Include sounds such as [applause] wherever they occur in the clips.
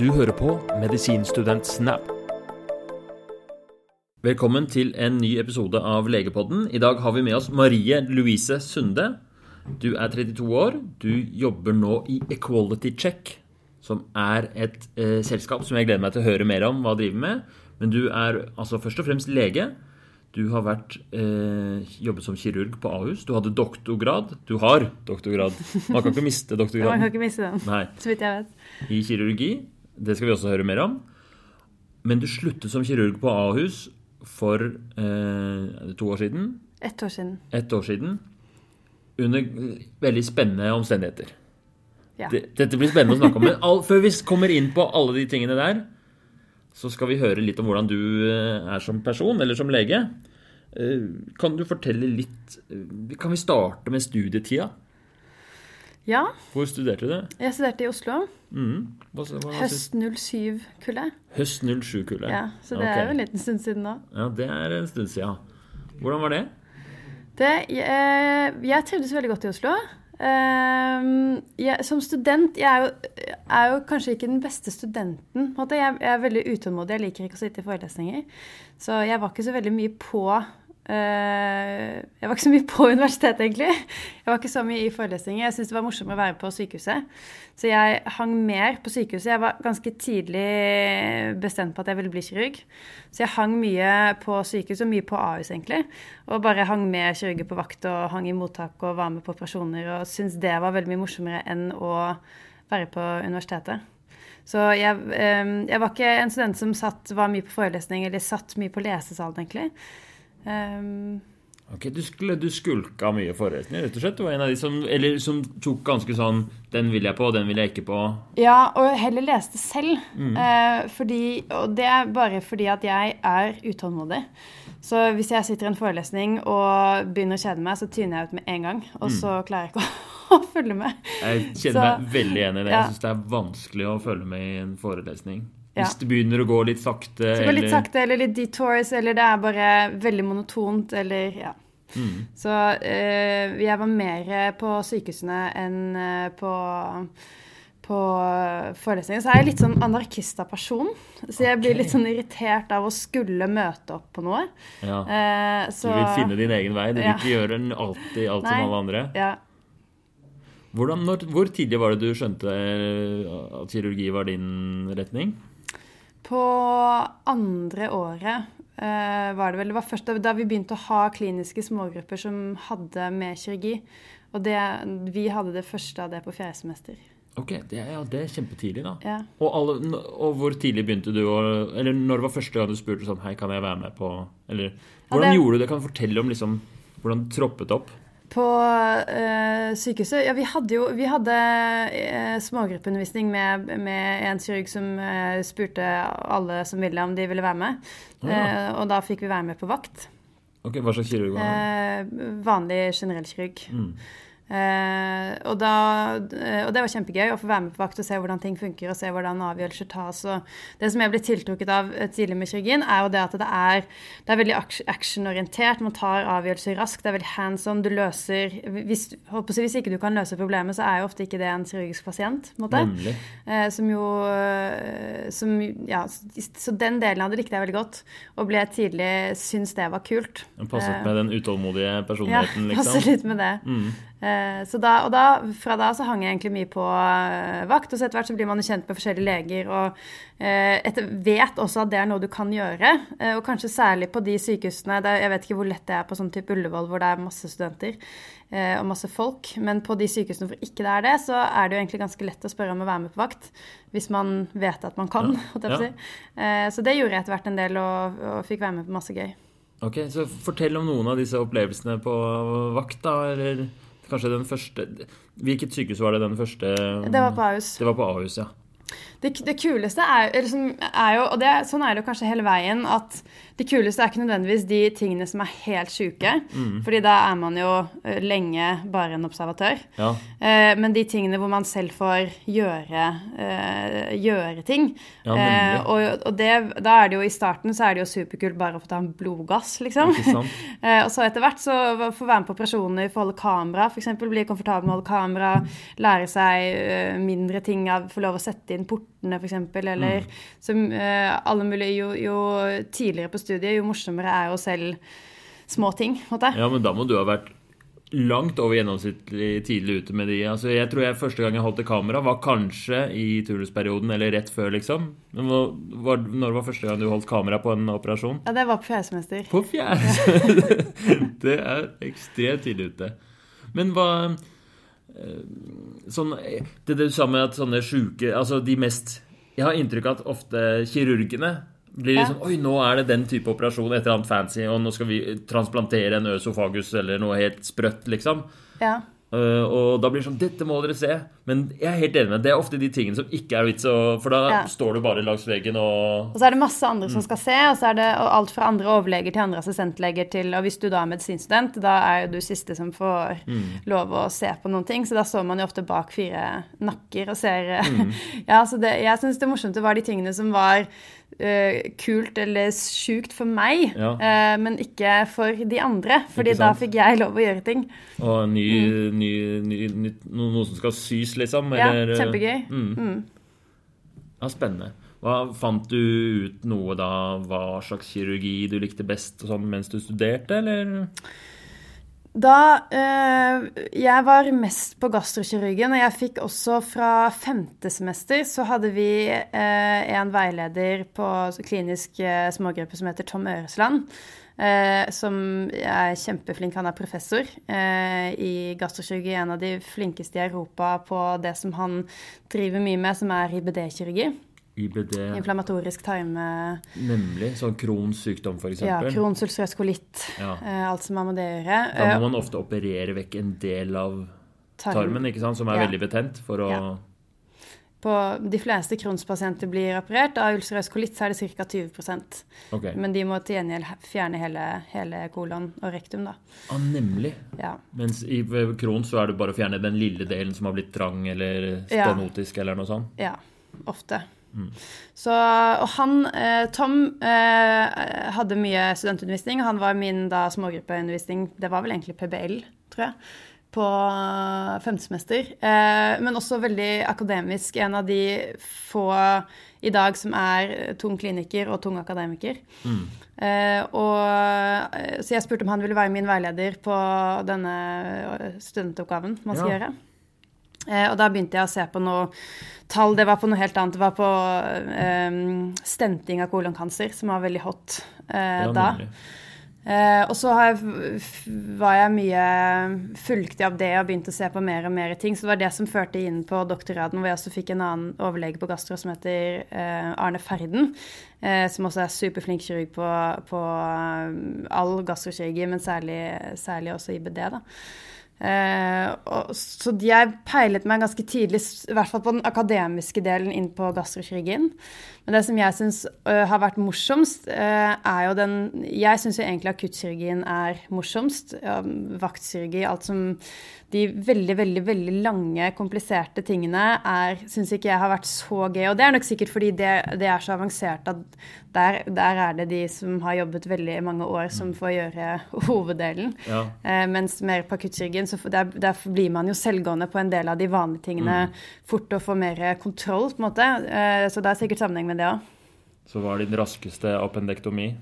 Du hører på Medisinstudent Snap. Velkommen til en ny episode av Legepodden. I dag har vi med oss Marie Louise Sunde. Du er 32 år. Du jobber nå i Equality Check, som er et eh, selskap som jeg gleder meg til å høre mer om hva driver med. Men du er altså først og fremst lege. Du har vært, eh, jobbet som kirurg på Ahus. Du hadde doktorgrad. Du har doktorgrad. Man kan ikke miste doktorgraden. Man kan ikke miste den, Nei, så vidt jeg vet. i kirurgi. Det skal vi også høre mer om. Men du sluttet som kirurg på Ahus for eh, to år siden. Ett år siden. Et år siden. Under veldig spennende omstendigheter. Ja. Dette blir spennende å snakke om. Men all, før vi kommer inn på alle de tingene der, så skal vi høre litt om hvordan du eh, er som person, eller som lege. Eh, Kan du fortelle litt eh, Kan vi starte med studietida? ja, Hvor studerte du? jeg studerte i Oslo. Mhm. Hva, hva, Høst 07-kullet. Høst 07-kullet. Ja, så det okay. er jo en liten stund siden nå. Ja, det er en stund siden. Hvordan var det? Det, jeg, jeg trivdes veldig godt i Oslo. Ehm, jeg, som student Jeg er jo, er jo kanskje ikke den beste studenten. måte. Jeg, jeg er veldig utålmodig. Jeg liker ikke å sitte i forelesninger. Så jeg var ikke så veldig mye på Jeg var ikke så mye på [laughs] universitetet, egentlig. Jeg var ikke så mye i forelesninger. Jeg syntes det var morsommere å være på sykehuset. Så jeg hang mer på sykehuset. Jeg var ganske tidlig bestemt på at jeg ville bli kirurg. Så jeg hang mye på sykehus og mye på Ahus, egentlig. Og bare hang med kirurger på vakt og hang i mottak og var med på operasjoner. Og syntes det var veldig mye morsommere enn å være på universitetet. Så jeg, eh, jeg var ikke en student som satt, var mye på forelesning eller satt mye på lesesalen, egentlig. Um, Ok, Du, skulle, du skulka mye forelesninger, rett og slett? Du var en av de som, eller, som tok ganske sånn Den vil jeg på, den vil jeg ikke på. Ja, og heller leste selv. Eh, fordi, og det er bare fordi at jeg er utålmodig. Så hvis jeg sitter i en forelesning og begynner å kjede meg, så tyner jeg ut med en gang. Og så klarer jeg ikke å, [laughs] å følge med. Jeg kjenner Så- meg veldig enig i det. ja. Jeg syns det er vanskelig å følge med i en forelesning. Ja. Hvis det begynner å gå litt sakte, Så går litt sakte, eller litt detours, eller det er bare veldig monotont, eller ja. Så eh, jeg var mer på sykehusene enn eh, på på forelesninger. Så er jeg litt sånn anarkist av person. Så jeg blir litt sånn irritert av å skulle møte opp på noe. Ja. Eh, Du vil finne din egen vei. Du vil Ja. ikke gjøre den alltid alt Nei. som alle andre. Ja. Hvordan, når, hvor tidlig var det du skjønte at kirurgi var din retning? På andre året eh, var det vel Det var først da, vi begynte å ha kliniske smågrupper som hadde med kirurgi. Og det, vi hadde det første av det på fjerde semester. Ok, det er, ja, det er kjempetidlig, da. Ja. Og, alle, og hvor tidlig begynte du å Eller når var første gang du spurte sånn Hei, kan jeg være med på Eller hvordan det- gjorde du det? Kan du fortelle om liksom hvordan du troppet opp? På eh, sykehuset Ja, vi hadde jo vi hadde eh, smågruppeundervisning med, med en kirurg som eh, spurte alle som ville, om de ville være med. Ja. Eh, og da fikk vi være med på vakt. Ok, Hva slags kirurg var? Eh, vanlig generell kirurg. Mm. Eh, og, da, eh, og det var kjempegøy å få være med på vakt og se hvordan ting funker, og se hvordan avgjørelser tas. Og det som jeg ble tiltrukket av eh, tidlig med kirurgien, er jo det at det er, det er veldig actionorientert. Man tar avgjørelser raskt. Det er veldig hands on. Du løser hvis, hvis ikke du kan løse problemet, så er jo ofte ikke det en kirurgisk pasient. Eh, som jo som, ja, Så den delen av det likte jeg veldig godt, og ble tidlig syns det var kult. Passet med den utålmodige ja, personligheten, Ja, [laughs] passet litt med det. Mm. Eh, Så da, og da, fra da så hang jeg egentlig mye på eh, vakt, og så etter hvert så blir man jo kjent med forskjellige leger, og eh, etter, vet også at det er noe du kan gjøre. Og kanskje særlig på de sykehusene, det, jeg vet ikke hvor lett det er på sånn type Ullevål hvor det er masse studenter og masse folk, men på de sykehusene hvor ikke det er det, så er det jo egentlig ganske lett å spørre om å være med på vakt. Hvis man vet at man kan. [laughs] Holdt jeg på å si. Så det gjorde jeg etter hvert en del, og, og fikk være med på masse gøy. Ok, så Fortell om noen av disse opplevelsene på vakt, da. Eller kanskje den første Hvilket sykehus var det den første Det var på Ahus. Det var på Ahus, ja. Det, det kuleste er, eller som er jo, og det, sånn er det jo kanskje hele veien, at det kuleste er ikke nødvendigvis de tingene som er helt sjuke. Mm. fordi da er man jo eh, lenge bare en observatør. ja. Eh, men de tingene hvor man selv får gjøre, eh, gjøre ting. Ja, eh, og og det, da er det jo i starten så er det jo superkult bare å få ta en blodgass, liksom. [laughs] Eh, og så etter hvert så få være med på operasjoner, få holde kamera, f.eks. Bli komfortabel med å holde kamera, lære seg eh, mindre ting av få lov å sette inn portene, f.eks. Eller som eh, alle mulige jo, jo tidligere på studiet, jo morsommere er jo selv små ting. Måtte. Ja, men da må du ha vært langt over gjennomsnittlig tidlig ute med de. Altså, jeg tror jeg første gang jeg holdt et kamera, var kanskje i turnusperioden eller rett før, liksom. Men var, når var første gang du holdt kamera på en operasjon? Ja, det var på fjerde semester. På fjerde! [laughs] det er ekstremt tidlig ute. Men hva Sånn Det du sa med at sånne sjuke Altså de mest Jeg har inntrykk av at ofte kirurgene blir Ja. liksom Oi, nå er det den type operasjon, et eller annet fancy, og nå skal vi transplantere en øsofagus eller noe helt sprøtt, liksom. Ja. Eh, og da blir det sånn Dette må dere se. Men jeg er helt enig med. Det er ofte de tingene som ikke er vits å For da Ja. står du bare langs veggen og Og så er det masse andre som skal se, og så er det og alt fra andre overleger til andre assistentleger til Og hvis du da er medisinstudent, da er jo du siste som får lov å se på noen ting. Så da står man jo ofte bak fire nakker og ser [laughs] Ja, så det, jeg syns det morsomt var de tingene som var eh, kult eller sjukt for meg, Ja. eh, men ikke for de andre. Fordi da fikk jeg lov å gjøre ting. Og ny, ny, ny, ny, noe som skal sys, liksom? Ja, kjempegøy. Mm. Ja, spennende. Hva, fant du ut noe da, hva slags kirurgi du likte best sånn mens du studerte, eller? Da eh, Jeg var mest på gastrokirurgen, og jeg fikk også fra femte semester så hadde vi eh, en veileder på klinisk eh, smågruppe som heter Tom Øresland. Som er kjempeflink. Han er professor i gastrokirurgi. En av de flinkeste i Europa på det som han driver mye med, som er IBD-kirurgi. IBD, Inflammatorisk tarme... nemlig. Sånn Crohns sykdom, for Ja. Crohns ulcerøs kolitt. Ja. Eh, alt som har med det å gjøre. Da Eh, må man ofte operere vekk en del av tarm- tarmen, ikke sant? som er Ja. veldig betent, for å Ja. På de fleste Crohns-pasienter blir operert. Av ulcerøs kolitt så er det ca. 20 okay. Men de må til gjengjeld fjerne hele, hele kolon og rektum, da. Ah, nemlig. Ja. Mens i Crohns så er det bare å fjerne den lille delen som har blitt trang eller Ja. stenotisk eller noe sånt. ja ofte. Så, og han, eh, Tom, eh, hadde mye studentundervisning. Han var min da smågruppeundervisning, det var vel egentlig PBL, tror jeg, på femte semester. Eh, men også veldig akademisk. En av de få i dag som er tung kliniker og tung akademiker. Eh, og, eh, så jeg spurte om han ville være min veileder på denne studentoppgaven man skal Ja. gjøre. Eh, og da begynte jeg å se på noe tall. Det var på noe helt annet. Det var på eh, stenting av kolonkancer, som var veldig hot eh, da. Eh, og så har jeg, var jeg mye fulgte av det og begynte å se på mer og mer ting. Så det var det som førte inn på doktorgraden, hvor jeg også fikk en annen overlege på gastro som heter eh, Arne Ferden. Eh, som også er superflink kirurg på, på all gastrokirurgi, men særlig, særlig også IBD. da. Eh, og, så jeg peilet meg ganske tidlig, i hvert fall på den akademiske delen, inn på gastrokirurgien. Men det som jeg syns har vært morsomst, uh, er jo den Jeg syns jo egentlig akuttkirurgien er morsomst. Ja, vaktkirurgi, alt som De veldig, veldig veldig lange, kompliserte tingene er syns ikke jeg har vært så gøy. Og det er nok sikkert fordi det, det er så avansert at der, der er det de som har jobbet veldig mange år, som får gjøre [laughs] hoveddelen. Ja. Eh, mens mer på akuttkirurgien, så der, der blir man jo selvgående på en del av de vanlige tingene fort og får mer kontroll, på en måte. Eh, så det er sikkert sammenheng med det òg. Så var din raskeste appendektomi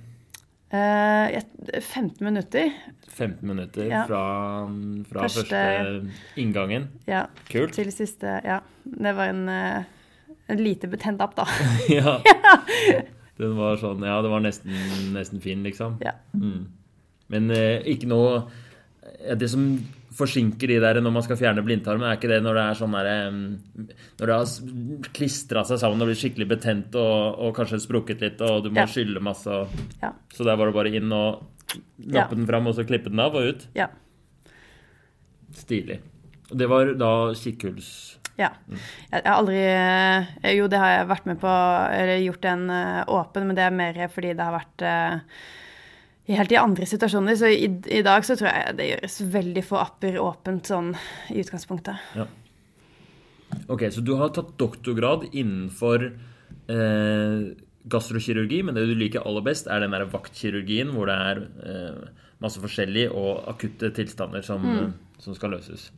Eh, 15 minutter. 15 minutter Ja. fra, fra første... Første- inngangen. Ja, Kult. til siste Ja. Det var en, eh, en lite betent app, da. [laughs] ja. Den var sånn Ja, det var nesten, nesten fin, liksom. Ja. Mm. Men eh, ikke noe ja, Det som forsinker de der når man skal fjerne blindtarmen, er ikke det når det er sånn der, Når det har klistra seg sammen og blitt skikkelig betent og, og kanskje sprukket litt, og du må Ja. skylle masse og Ja. Så der var det bare inn og Ja. den fram, og så klippe den av og ut. Ja. Stilig. Og det var da kikkhuls... ja. Jeg jeg har aldri eh, Jo, det har jeg vært med på, eller gjort en eh, åpen, men det er mer fordi det har vært eh, helt i andre situasjoner. Så i, i dag så tror jeg det gjøres veldig få apper åpent sånn i utgangspunktet. Ja. Ok, så du har tatt doktorgrad innenfor eh, gastrokirurgi, men det du liker aller best, er den der vaktkirurgien hvor det er eh, masse forskjellig og akutte tilstander som, Mm. eh, som skal løses.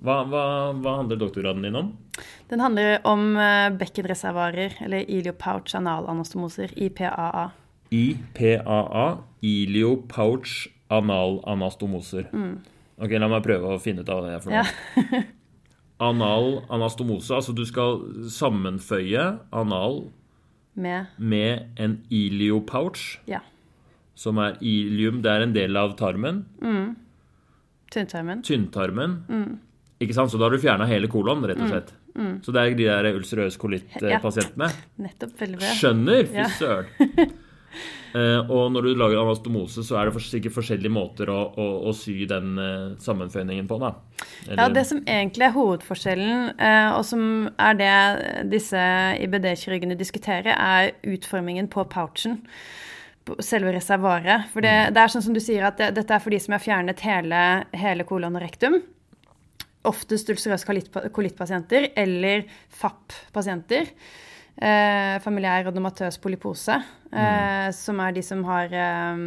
Hva, hva, hva handler doktorgraden din om? Den handler om uh, bekkenreservoarer, eller iliopouch analanastomoser, IPAA. IPAA, iliopouch analanastomoser. Ok, la meg prøve å finne ut av det. For Ja. noe. [laughs] Anal anastomose, altså du skal sammenføye anal Med med en iliopouch, ja, som er ilium, det er en del av tarmen, tynntarmen. tynntarmen. Ikke sant? Så da har du fjerna hele kolon, rett og slett. Så det er de der ulcerøs kolitt-pasientene. [laughs] Nettopp. Veldig bra. Skjønner! Fy Ja. [laughs] Eh, og når du lager anastomose, så er det for- sikkert forskjellige måter å, å, å sy den eh, sammenføyningen på, da. Ja, Det som egentlig er hovedforskjellen, eh, og som er det disse IBD-kirurgene diskuterer, er utformingen på pouchen. Selve reservoaret. For det, det er sånn som du sier, at det, dette er for de som har fjernet hele, hele kolon og rektum. Oftest ulcerøs kolittpasienter eller FAP-pasienter. Eh, familiær odomatøs polypose, eh, som er de som har eh,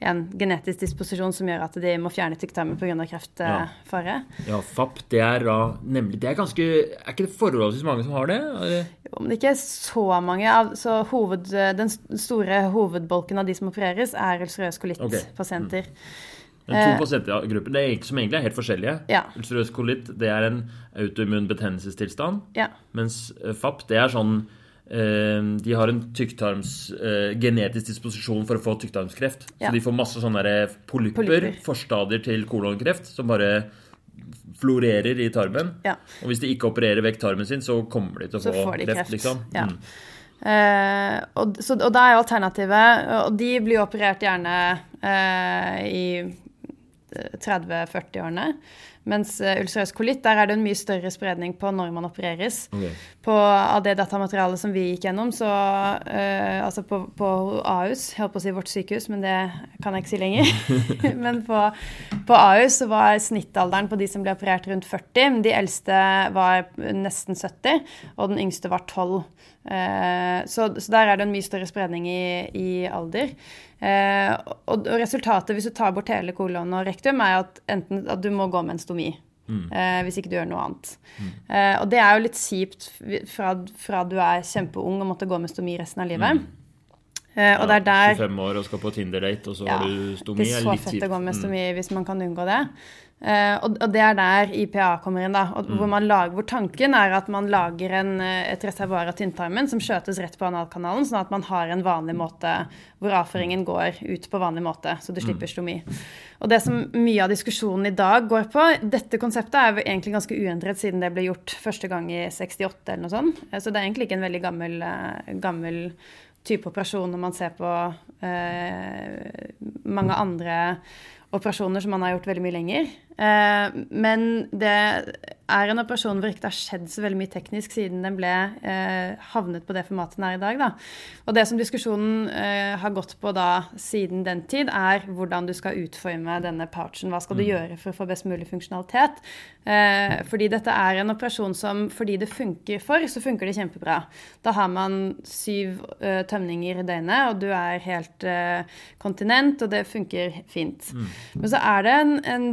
en genetisk disposisjon som gjør at de må fjerne tykktarmen pga. Ja. kreftfare. Ja, FAP, det er da nemlig Det er ganske Er ikke det forholdsvis mange som har det? Det- Om det ikke er så mange av så hoved, Den store hovedbolken av de som opereres, er ulcerøs kolitt-pasienter. Men to pasientgrupper det er som egentlig er helt forskjellige. Ja. Ulcerøs kolitt det er en autoimmun betennelsestilstand. Ja. Mens eh, FAP det er sånn eh, De har en tykktarms eh, genetisk disposisjon for å få tykktarmskreft. Ja. Så de får masse sånne polypper, Polypper. forstadier til kolonkreft, som bare florerer i tarmen. Ja. Og hvis de ikke opererer vekk tarmen sin, så kommer de til å Så få kreft, kreft. liksom. Ja. Mm. Uh, og, så, og da er jo alternativet Og de blir operert gjerne uh, i 30-40-årene. Mens eh, ulcerøs kolitt, der er det en mye større spredning på når man opereres. Okay. På, av det datamaterialet som vi gikk gjennom, så uh, Altså på, på Ahus, jeg holdt på å si vårt sykehus, men det kan jeg ikke si lenger. [laughs] [laughs] men på, på Ahus så var snittalderen på de som ble operert, rundt 40. Men de eldste var nesten 70, og den yngste var 12. Uh, så, så der er det en mye større spredning i, i alder. Eh, og, resultatet, hvis du tar bort hele kolon og rektum, er at enten at du må gå med en stomi. Eh, hvis ikke du gjør noe annet. Eh, og det er jo litt kjipt fra, fra du er kjempeung og måtte gå med stomi resten av livet. Eh, og det er der 25 år og skal på Tinder-date, og så ja, har du stomi. Det er så fett kjipt. å gå med Mm. stomi hvis man kan unngå det. Eh, og, og det er der IPA kommer inn, da. Og, Mm. hvor, man lager, hvor tanken er at man lager en, eh, et reservoar av tynntarmen som skjøtes rett på analkanalen, sånn at man har en vanlig måte hvor avføringen går ut på vanlig måte, så du Mm. slipper stomi. Og det som mye av diskusjonen i dag går på Dette konseptet er egentlig ganske uendret siden det ble gjort første gang i 68 eller noe sånt. Eh, Så det er egentlig ikke en veldig gammel, gammel type operasjon når man ser på eh, mange andre operasjoner som man har gjort veldig mye lenger. Eh, men det er en operasjon hvor ikke det har skjedd så veldig mye teknisk siden den ble eh, havnet på det formatet den er i dag. Da. Og det som diskusjonen eh, har gått på da siden den tid, er hvordan du skal utforme denne pouchen. Hva skal du gjøre for å få best mulig funksjonalitet? Eh, fordi dette er en operasjon som fordi det funker for, så funker det kjempebra. Da har man syv eh, tømninger i døgnet, og du er helt eh, kontinent, og det funker fint. Men så er det en, en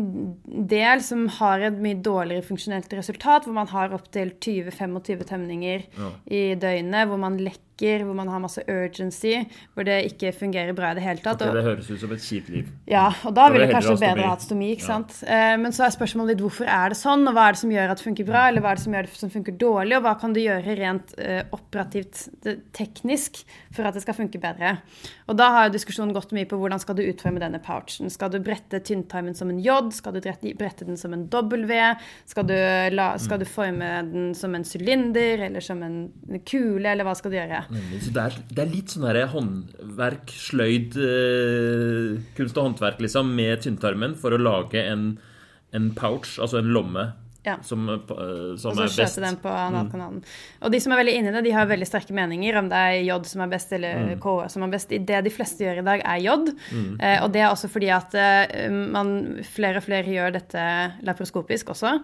del som har et mye dårligere funksjonelt resultat, hvor man har opptil 20-25 temninger Ja. i døgnet, hvor man lekker, hvor man har masse urgency, hvor det ikke fungerer bra i det hele tatt. Okay, det høres ut som et kjipt liv. ja, og Da da vil ville kanskje bedre hatt stomi. ikke Ja. sant? Eh, Men så er spørsmålet litt hvorfor er det sånn, og hva er det som gjør at det funker bra, eller hva er det som gjør det som funker dårlig, og hva kan du gjøre rent eh, operativt teknisk for at det skal funke bedre. Og da har jo diskusjonen gått mye på hvordan skal du utforme denne pouchen. Skal du brette tynntarmen som en J, skal du brette den som en W, skal du, la, skal du forme den som en sylinder eller som en kule, eller hva skal du gjøre? Nemlig. Så det er, det er litt sånn derre håndverk, sløyd, eh, kunst og håndverk, liksom, med tynntarmen for å lage en, en pouch, altså en lomme, Ja. som, eh, som Og så er best. skjøte den på analkanalen. Og de som er veldig inne i det, de har veldig sterke meninger om det er J som er best, eller K som er best. Det de fleste gjør i dag, er J. Eh, og det er også fordi at eh, man, flere og flere gjør dette laparoskopisk også.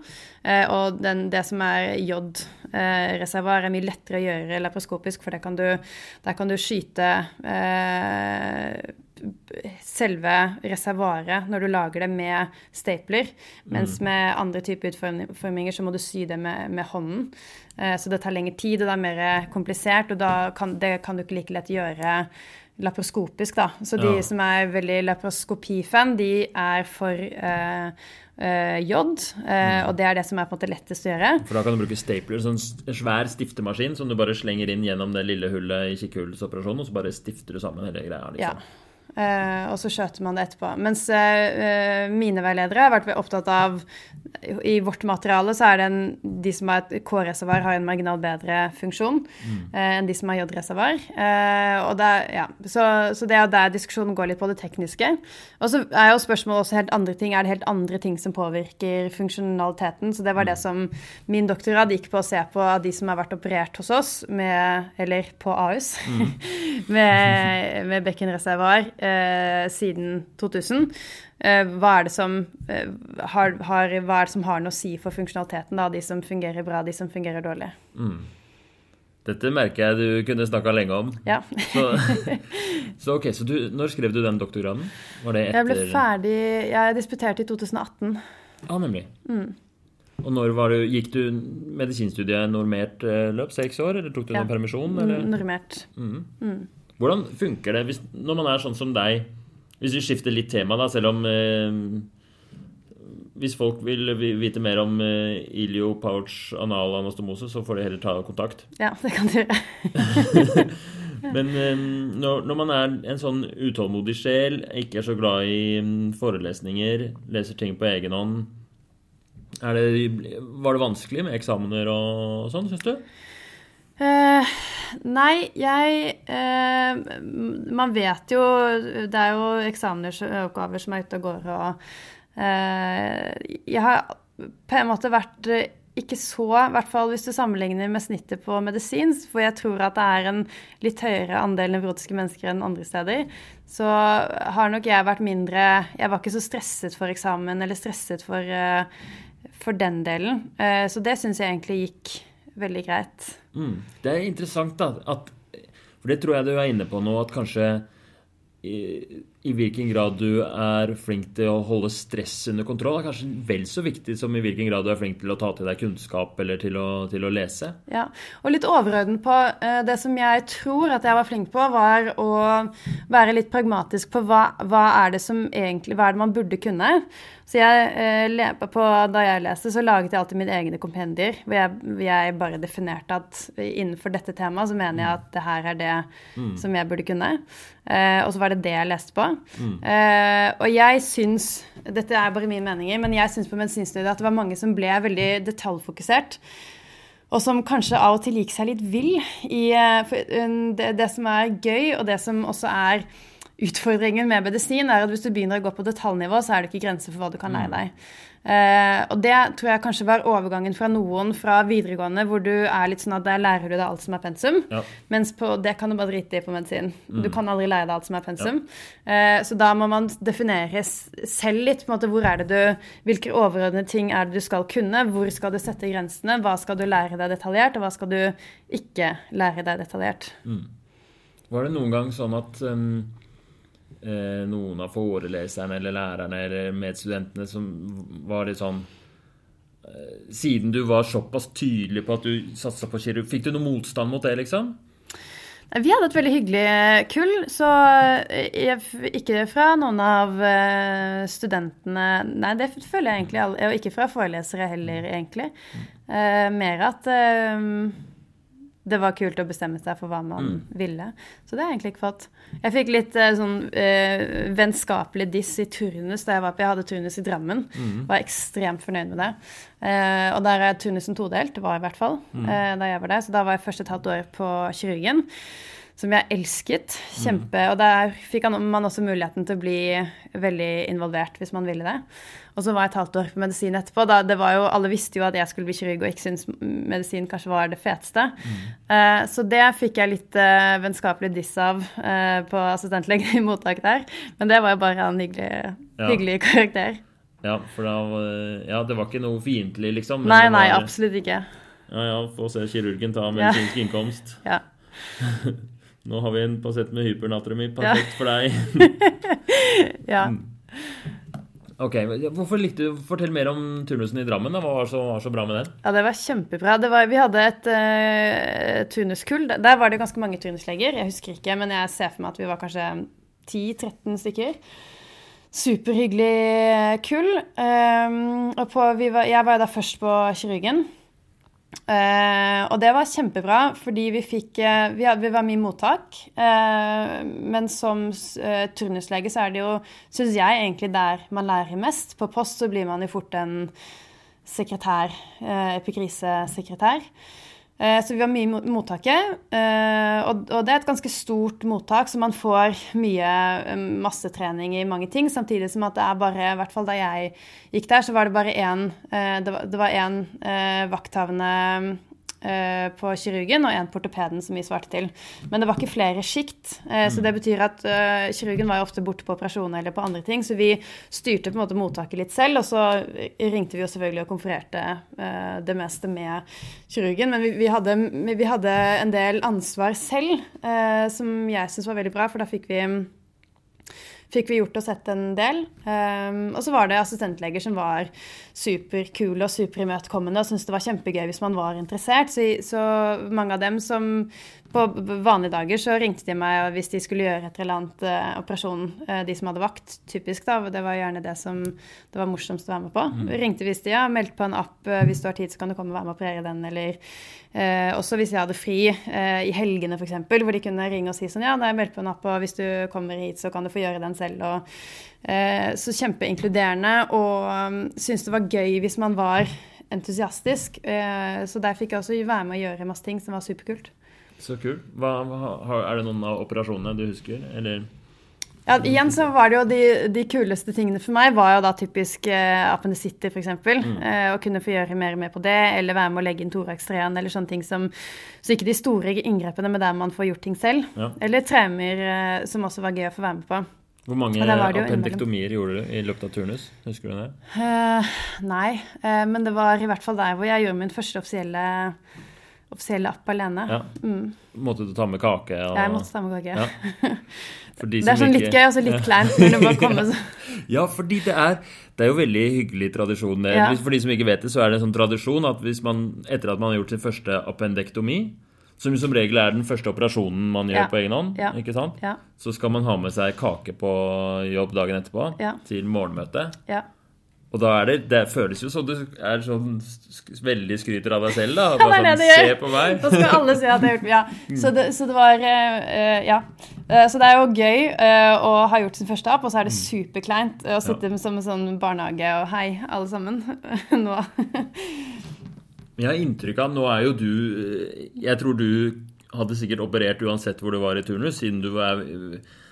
Eh, og den, det som er J-reservoar, er mye lettere å gjøre laparoskopisk, for der kan du, der kan du skyte eh, selve reservoaret når du lager det med stapler. Mens med andre typer utforminger så må du sy det med, med hånden. Eh, så det tar lengre tid, og det er mer komplisert. Og da kan, det kan du ikke like lett gjøre laparoskopisk, da. Så de Ja. som er veldig laproskopifan, de er for eh, eh, jod. eh, Og det er det som er på en måte lettest å gjøre. For da kan du bruke stapler, sånn svær stiftemaskin som du bare slenger inn gjennom det lille hullet i kikkhullsoperasjonen, og så bare stifter du sammen hele greia. liksom. Ja. Eh, og så skjøter man det etterpå. Mens uh, mine veiledere har vært opptatt av I vårt materiale så er det en, de som har et K-reservoar, har en marginal bedre funksjon uh, enn de som har J-reservoar. Ja, så, så det er der diskusjonen går litt på det tekniske. Og så er jo spørsmålet også helt andre ting. Er det helt andre ting som påvirker funksjonaliteten? Så det var det som min doktorgrad gikk på å se på av de som har vært operert hos oss, med, eller på Ahus, [laughs] med, med bekkenreservoar eh, siden 2000. Eh, hva, er det som, eh, har, har, hva er det som har noe å si for funksjonaliteten? Da? De som fungerer bra, de som fungerer dårlig. Dette merker jeg du kunne snakka lenge om. Ja. Så, så ok, så du, når skrev du den doktorgraden? Var det Jeg ble ferdig Jeg disputerte i 2018. Ja, nemlig. Mm. Og når var du, gikk du medisinstudiet normert eh, løp? Seks år? Eller tok du Ja. noen permisjon? Eller? Normert. Hvordan funker det hvis, når man er sånn som deg? Hvis vi skifter litt tema, da, selv om eh, Hvis folk vil vite mer om eh, ilio pouch anal anastomose, så får de heller ta kontakt. Ja, det kan du gjøre. [laughs] Men eh, når, når man er en sånn utålmodig sjel, ikke er så glad i mm, forelesninger, leser ting på egen hånd det, Var det vanskelig med eksamener og sånn, syns du? Eh, nei, jeg uh, Man vet jo Det er jo eksamensoppgaver som er ute og går, og uh, Jeg har på en måte vært ikke så, i hvert fall hvis du sammenligner med snittet på medisin, for jeg tror at det er en litt høyere andel nevrotiske mennesker enn andre steder, så har nok jeg vært mindre Jeg var ikke så stresset for eksamen eller stresset for, for den delen. Så det syns jeg egentlig gikk veldig greit. Mm. Det er interessant, da. At, for det tror jeg du er inne på nå, at kanskje i, i hvilken grad du er flink til å holde stress under kontroll, er kanskje vel så viktig som i hvilken grad du er flink til å ta til deg kunnskap eller til å, til å lese. Ja, og litt overordnet på eh, det som jeg tror at jeg var flink på, var å være litt pragmatisk på hva, hva er det som egentlig, hva er det man burde kunne. Så jeg, eh, på, da jeg leste, så laget jeg alltid mine egne kompendier, hvor jeg, jeg bare definerte at innenfor dette temaet så mener jeg at det her er det som jeg burde kunne. Eh, og så var det det jeg leste på. Eh, og jeg syns, dette er bare mine meninger, men jeg syns på medisinstudiet at det var mange som ble veldig detaljfokusert. Og som kanskje av og til gikk seg litt vill i det, det som er gøy, og det som også er utfordringen med medisin, er at hvis du begynner å gå på detaljnivå, så er det ikke grenser for hva du kan lære deg. Uh, og det tror jeg kanskje var overgangen fra noen fra videregående, hvor du er litt sånn at der lærer du deg alt som er pensum. Ja. Mens på, det kan du bare drite i på medisin. Du kan aldri lære deg alt som er pensum. Eh, så da må man definere selv litt. på en måte, hvor er det du, Hvilke overordnede ting er det du skal kunne? Hvor skal du sette grensene? Hva skal du lære deg detaljert, og hva skal du ikke lære deg detaljert? Var det noen gang sånn at um, noen av foreleserne eller lærerne eller medstudentene som var litt sånn eh, Siden du var såpass tydelig på at du satsa på kirurgi, fikk du noe motstand mot det, liksom? Vi hadde et veldig hyggelig kull, så jeg, ikke fra noen av eh, studentene Nei, det føler jeg egentlig Og ikke fra forelesere heller, egentlig. Eh, mer at eh, det var kult å bestemme seg for hva man ville. Så det har jeg egentlig ikke fått. Jeg fikk litt eh, sånn eh, vennskapelig diss i turnus da jeg var på Jeg hadde turnus i Drammen. Var ekstremt fornøyd med det. Uh, og der er turnusen todelt, det var i hvert fall, eh, da jeg var der. Så da var jeg først et halvt år på kirurgen. Som jeg elsket. Kjempe. Og der fikk man også muligheten til å bli veldig involvert hvis man ville det. Og så var jeg et halvt år på medisin etterpå. Da, det var jo, alle visste jo at jeg skulle bli kirurg og ikke syntes medisin kanskje var det feteste. Eh, så det fikk jeg litt eh, vennskapelig diss av eh, på assistentlegen i mottak der. Men det var jo bare en hyggelig, Ja. hyggelig karakter. Ja, for da Ja, det var ikke noe fiendtlig, liksom? Nei, var- absolutt ikke. Ja, ja, få se kirurgen ta medisinsk innkomst. Ja. [laughs] Nå har vi en pasient med hypernatremi. Perfekt for deg. [laughs] Ja. Ok, Hvorfor likte du Fortell mer om turnusen i Drammen. da. Hva var så, var så bra med den? Ja, det var kjempebra. Det var, vi hadde et uh, turnuskull. Der var det ganske mange turnusleger. Jeg husker ikke, men jeg ser for meg at vi var kanskje 10-13 stykker. Superhyggelig kull. Um, og på, var, jeg var jo da først på kirurgen. Uh, og det var kjempebra, fordi vi fikk uh, vi, vi, var mye mottak. Uh, men som turnuslege så er det jo, syns jeg, egentlig der man lærer mest. På post så blir man jo fort en sekretær, epikrisesekretær. Eh, så vi var mye i mottaket. Eh, og det er et ganske stort mottak, så man får mye eh, massetrening i mange ting. Samtidig som at det er bare, i hvert fall da jeg gikk der, så var det bare én Det var én vakthavende Eh, på kirurgen og en på ortopeden som vi svarte til. Men det var ikke flere sjikt. Eh, så det mm. betyr at uh, kirurgen var jo ofte borte på operasjoner eller på andre ting. Så vi styrte på en måte mottaket litt selv, og så ringte vi jo selvfølgelig og konfererte det meste med kirurgen. Men vi, vi, hadde, vi hadde, en del ansvar selv som jeg syns var veldig bra, for da fikk vi fikk vi gjort og sett en del. Um, og så var det assistentleger som var superkule og superimøtekommende og syntes det var kjempegøy hvis man var interessert. Så, så, mange av dem som på vanlige dager så ringte de meg hvis de skulle gjøre et eller annet uh, operasjon, uh, de som hadde vakt, typisk da. Det var gjerne det som det var morsomst å være med på. Mm. Ringte hvis de ja, meldte på en app uh, hvis du har tid, så kan du komme og være med og operere den, eller også hvis jeg hadde fri i helgene f.eks., hvor de kunne ringe og si sånn ja, da har jeg meldt på en app, og hvis du kommer hit, så kan du få gjøre den selv. og så kjempeinkluderende, og um, syntes det var gøy hvis man var entusiastisk. så der fikk jeg også være med å gjøre masse ting som var superkult. Så kult. er det noen av operasjonene du husker, eller? Ja, igjen så var det jo de, de, kuleste tingene for meg var jo da typisk eh, appendicitter, f.eks. Mm. Eh, å kunne få gjøre mer og mer på det, eller være med å legge inn thorax-3-en, eller sånne ting som Så ikke de store inngrepene, men der man får gjort ting selv. Ja. Eller traumer, eh, som også var gøy å få være med på. Hvor mange appendektomier gjorde du i løpet av turnus? Husker du det? Eh, nei, uh, men det var i hvert fall der hvor jeg gjorde min første offisielle offisielle app alene. Ja. Mm. Måtte du ta med kake? Og... Ja, jeg måtte ta med kake. Ja. [laughs] De det er sånn litt gøy og så litt kleint. [laughs] så... ja, fordi det er, det er jo veldig hyggelig tradisjon. Ja. For de som ikke vet det, så er det en sånn tradisjon at hvis man, etter at man har gjort sin første appendektomi, som som regel er den første operasjonen man gjør ja. på egen hånd, ikke sant? så skal man ha med seg kake på jobb dagen etterpå til morgenmøtet. Ja. Og da er det Det føles jo som du er sånn veldig skryter av deg selv, da. [laughs] Ja, det er sånn. Se på meg. Da skal alle se at jeg har gjort Ja. Så det, så det var uh, Ja. Uh, så det er jo gøy uh, å ha gjort sin første app, og så er det mm. superkleint å sitte ja. som en sånn barnehage og hei, alle sammen, [laughs] nå. Jeg har inntrykk av Nå er jo du Jeg tror du hadde sikkert operert uansett hvor du var i turnus, siden du var,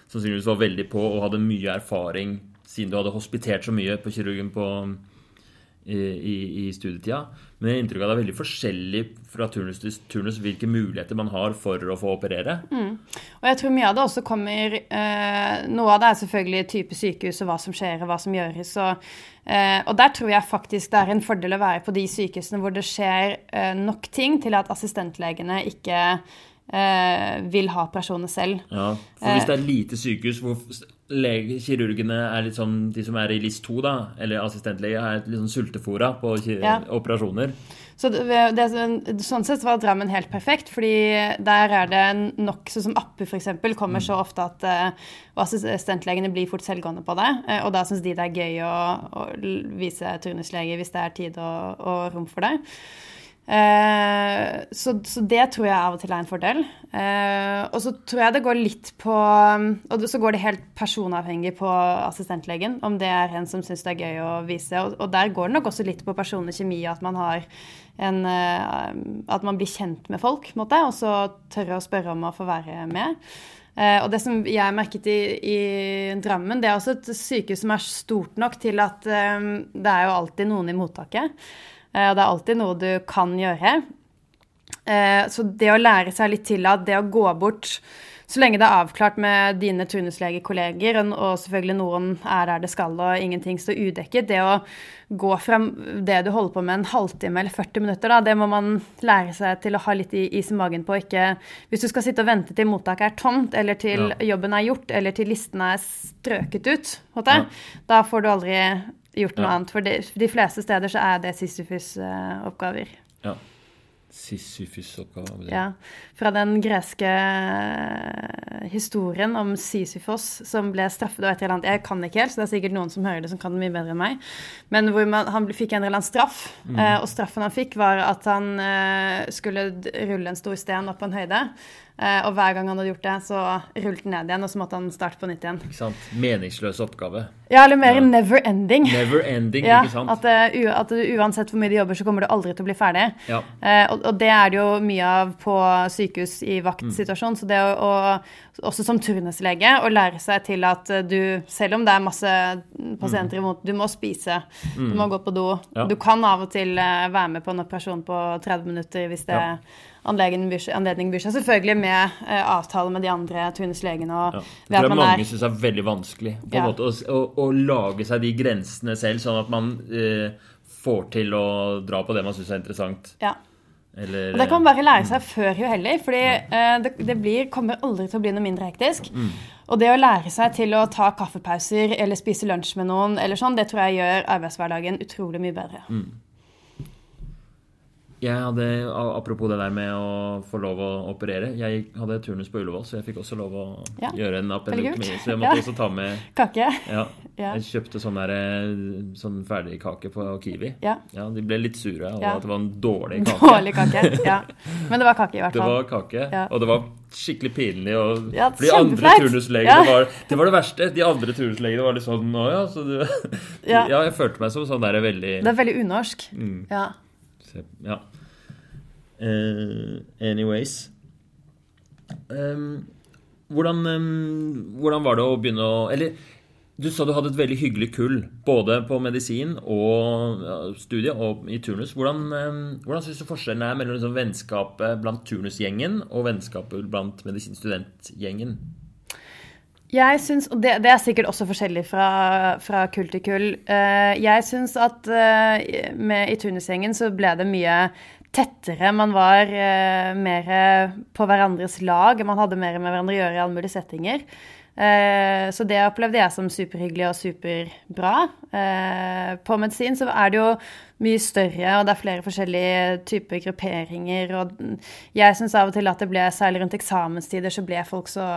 sannsynligvis var veldig på og hadde mye erfaring siden du hadde hospitert så mye på kirurgen på, i, i, i, studietida. Men jeg inntrykk av det er veldig forskjellig fra turnus til turnus hvilke muligheter man har for å få operere. Mm. Og jeg tror mye av det også kommer eh, Noe av det er selvfølgelig type sykehus og hva som skjer og hva som gjøres. Og, eh, og der tror jeg faktisk det er en fordel å være på de sykehusene hvor det skjer eh, nok ting til at assistentlegene ikke eh, vil ha operasjoner selv. Ja, for hvis det er lite sykehus hvor lege, kirurgene er litt sånn De som er i LIS 2, da, eller assistentlege, er litt sånn sultefora på ja. operasjoner. Så det, det, sånn sett var Drammen helt perfekt, fordi der er det nok Sånn som Appe f.eks. kommer mm. så ofte at uh, Og assistentlegene blir fort selvgående på det. Uh, og da syns de det er gøy å, å vise turnuslege hvis det er tid og, og rom for det. Eh, så, så, det tror jeg av og til er en fordel. Eh, og så tror jeg det går litt på Og så går det helt personavhengig på assistentlegen, om det er en som syns det er gøy å vise. Og, og, der går det nok også litt på personlig kjemi, at man har en eh, At man blir kjent med folk, måte, og så tørre å spørre om å få være med. Uh, og det som jeg merket i, i, Drammen, det er også et sykehus som er stort nok til at um, det er jo alltid noen i mottaket. Eh, og det er alltid noe du kan gjøre. Eh, så det å lære seg litt til at det å gå bort så lenge det er avklart med dine turnuslegekolleger, og selvfølgelig noen er der det skal og ingenting står udekket, det å gå fra det du holder på med en halvtime eller 40 minutter, da, det må man lære seg til å ha litt is i magen på. Ikke, hvis du skal sitte og vente til mottaket er tomt, eller til ja. jobben er gjort, eller til listene er strøket ut, ja. da får du aldri gjort noe ja. annet. For de, de, fleste steder så er det Sisyfus-oppgaver. Ja. Sisyfus-oppgaver. Ja. Fra den greske eh, historien om Sisyfos som ble straffet og et eller annet Jeg kan ikke helt, så det er sikkert noen som hører det som kan det mye bedre enn meg. Men hvor man, han fikk en eller annen straff, mm. Eh, og straffen han fikk, var at han eh, skulle rulle en stor sten opp på en høyde. Eh, og hver gang han hadde gjort det, så rullet den ned igjen, og så måtte han starte på nytt igjen. Ikke sant? Meningsløs oppgave. Ja, eller mer ja. never ending. Never ending, ja, ikke sant? At, uh, at, uansett hvor mye de jobber, så kommer du aldri til å bli ferdig. Ja. Uh, og, og, det er det jo mye av på sykehus i vaktsituasjon. Mm. Så det å, å, også som turnuslege, å lære seg til at du, selv om det er masse pasienter mm. imot, du må spise, mm. du må gå på do. Du kan av og til være med på en operasjon på 30 minutter hvis det ja anledning byr seg selvfølgelig med eh, avtale med de andre turnuslegene. Og ja. Det tror jeg mange er, syns er veldig vanskelig på ja. en måte, å, å, å, lage seg de grensene selv, sånn at man eh, får til å dra på det man syns er interessant. Ja. Eller, og det kan man bare lære seg mm. før jo heller, fordi uh, det, det blir, kommer aldri til å bli noe mindre hektisk. Mm. Og det å lære seg til å ta kaffepauser eller spise lunsj med noen, eller sånn, det tror jeg gjør arbeidshverdagen utrolig mye bedre. Mm. Jeg hadde, Apropos det der med å få lov å operere. Jeg hadde turnus på Ullevål, så jeg fikk også lov å ja. gjøre en appendektomi. Så jeg måtte ja. også ta med [laughs] Kake. Ja. Jeg kjøpte sånn, der, eh, sånn ferdigkake på Kiwi. Ja. De ble litt sure av at det var en dårlig [laughs] kake. Dårlig kake, ja. Men det var kake, i hvert [laughs] fall. Det var kake, og det var skikkelig pinlig. Og, ja, for de andre turnuslegene var, det var det verste. De andre turnuslegene var litt sånn Å ja, så du ja. ja. jeg følte meg som sånn der veldig Det er veldig unorsk. Mm. Ja. Ja. Uh, anyways um, hvordan, um, hvordan, var det å begynne å Eller du sa du hadde et veldig hyggelig kull både på medisin og ja, studie og i turnus. Hvordan, um, hvordan syns du forskjellen er mellom liksom, vennskapet blant turnusgjengen og vennskapet blant medisinstudentgjengen? Jeg syns, og det, det, er sikkert også forskjellig fra, fra kull til kull. Uh, jeg syns at uh, med, i Tunisgjengen så ble det mye tettere. Man var uh, mer på hverandres lag. Man hadde mer med hverandre å gjøre i alle mulige settinger. Så det opplevde jeg som superhyggelig og superbra. På medisin så er det jo mye større, og det er flere forskjellige typer grupperinger. Og jeg syns av og til at det ble, særlig rundt eksamenstider, så ble folk så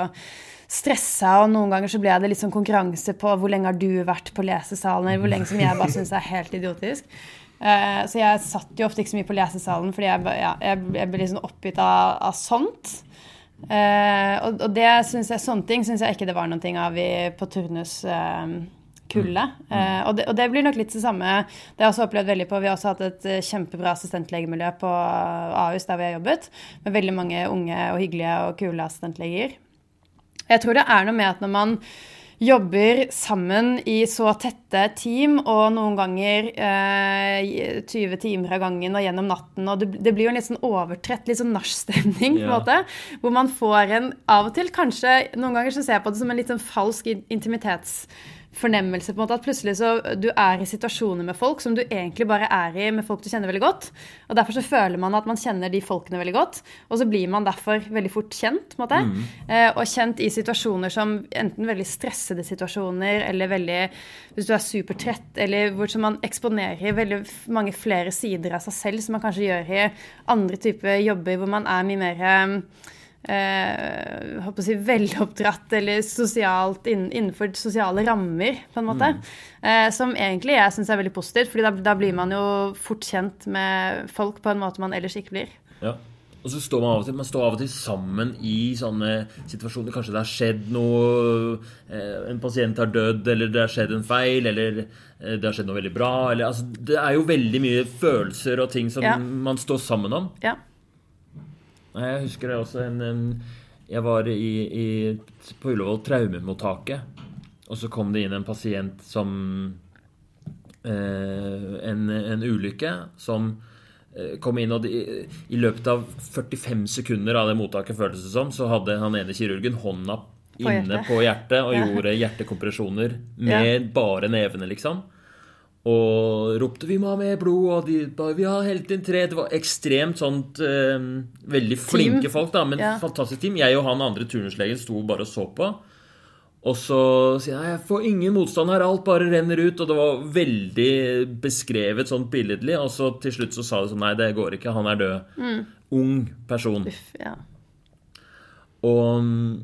stressa, og noen ganger så ble det litt sånn konkurranse på hvor lenge har du vært på lesesalen, eller hvor lenge som jeg bare syns er helt idiotisk. Uh, så jeg satt jo ofte ikke så mye på lesesalen, fordi jeg, ja, jeg, jeg ble liksom oppgitt av, av sånt. Uh, og, og, det synes jeg, sånne ting syns jeg ikke det var noe av i, på turnuskullet. Uh, mm. og, det, og, det, blir nok litt det samme. Det har jeg også opplevd veldig på. Vi har også hatt et kjempebra assistentlegemiljø på Ahus, der vi har jobbet, med veldig mange unge og hyggelige og kule assistentleger. Jeg tror det er noe med at når man jobber sammen i så tette team, og noen ganger eh, 20 timer av gangen og gjennom natten. Og det, det blir jo en litt sånn overtrett, litt sånn nachstemning, på en måte. Hvor man får en av og til kanskje Noen ganger så ser jeg på det som en litt sånn falsk intimitets fornemmelse på en måte at plutselig så du er i situasjoner med folk som du egentlig bare er i med folk du kjenner veldig godt. Og Derfor så føler man at man kjenner de folkene veldig godt. Og så blir man derfor veldig fort kjent. på en måte. Mm. Eh, og kjent i situasjoner som enten veldig stressede situasjoner eller veldig Hvis du er supertrett, eller hvor man eksponerer veldig mange flere sider av seg selv som man kanskje gjør i andre typer jobber hvor man er mye mer eh, håper å si, veloppdratt eller sosialt innenfor sosiale rammer, på en måte. Mm. Eh, som egentlig jeg syns er veldig positivt, fordi da, da, blir man jo fort kjent med folk på en måte man ellers ikke blir. Ja. Og så står man av og til, man står av og til sammen i sånne situasjoner. Kanskje det har skjedd noe eh, En pasient har dødd, eller det har skjedd en feil, eller eh, det har skjedd noe veldig bra. Eller, altså, det er jo veldig mye følelser og ting som ja. man står sammen om. Ja. Jeg husker det også en, en Jeg var i, i, på Ullevål traumemottaket, og så kom det inn en pasient som eh, en, en, ulykke som eh, kom inn, og de, i løpet av 45 sekunder av det mottaket, føltes det som, så hadde han ene kirurgen hånda På inne hjertet. på hjertet og Ja. gjorde hjertekompresjoner med bare nevene, liksom. Og ropte 'vi må ha mer blod', og de bare 'vi har helt inn tre'. Det var ekstremt sånt eh, Veldig flinke folk, da, men Ja. fantastisk team. Jeg og han andre turnuslegen sto bare og så på. Og så sier jeg 'jeg får ingen motstand her, alt bare renner ut'. Og det var veldig beskrevet sånn billedlig. Og så til slutt så sa de sånn 'nei, det går ikke, han er død'. Ung person. Uff, ja. Og mm,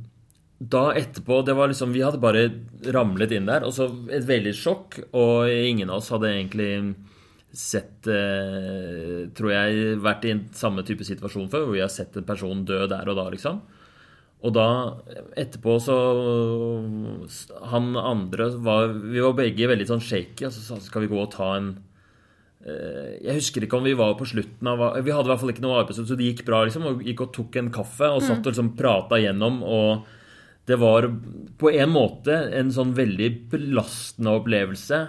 da etterpå det var liksom, Vi hadde bare ramlet inn der, og så et veldig sjokk. Og ingen av oss hadde egentlig sett eh, Tror jeg vært i en samme type situasjon før, hvor vi har sett en person dø der og da, liksom. Og da, etterpå, så Han andre var Vi var begge veldig sånn shaky, og så sa skal vi gå og ta en eh, jeg husker ikke om vi var på slutten av Vi hadde i hvert fall ikke noe arbeidsuke, så det gikk bra. liksom, og Gikk og tok en kaffe og satt og liksom prata gjennom. Og det var på en måte en sånn veldig belastende opplevelse.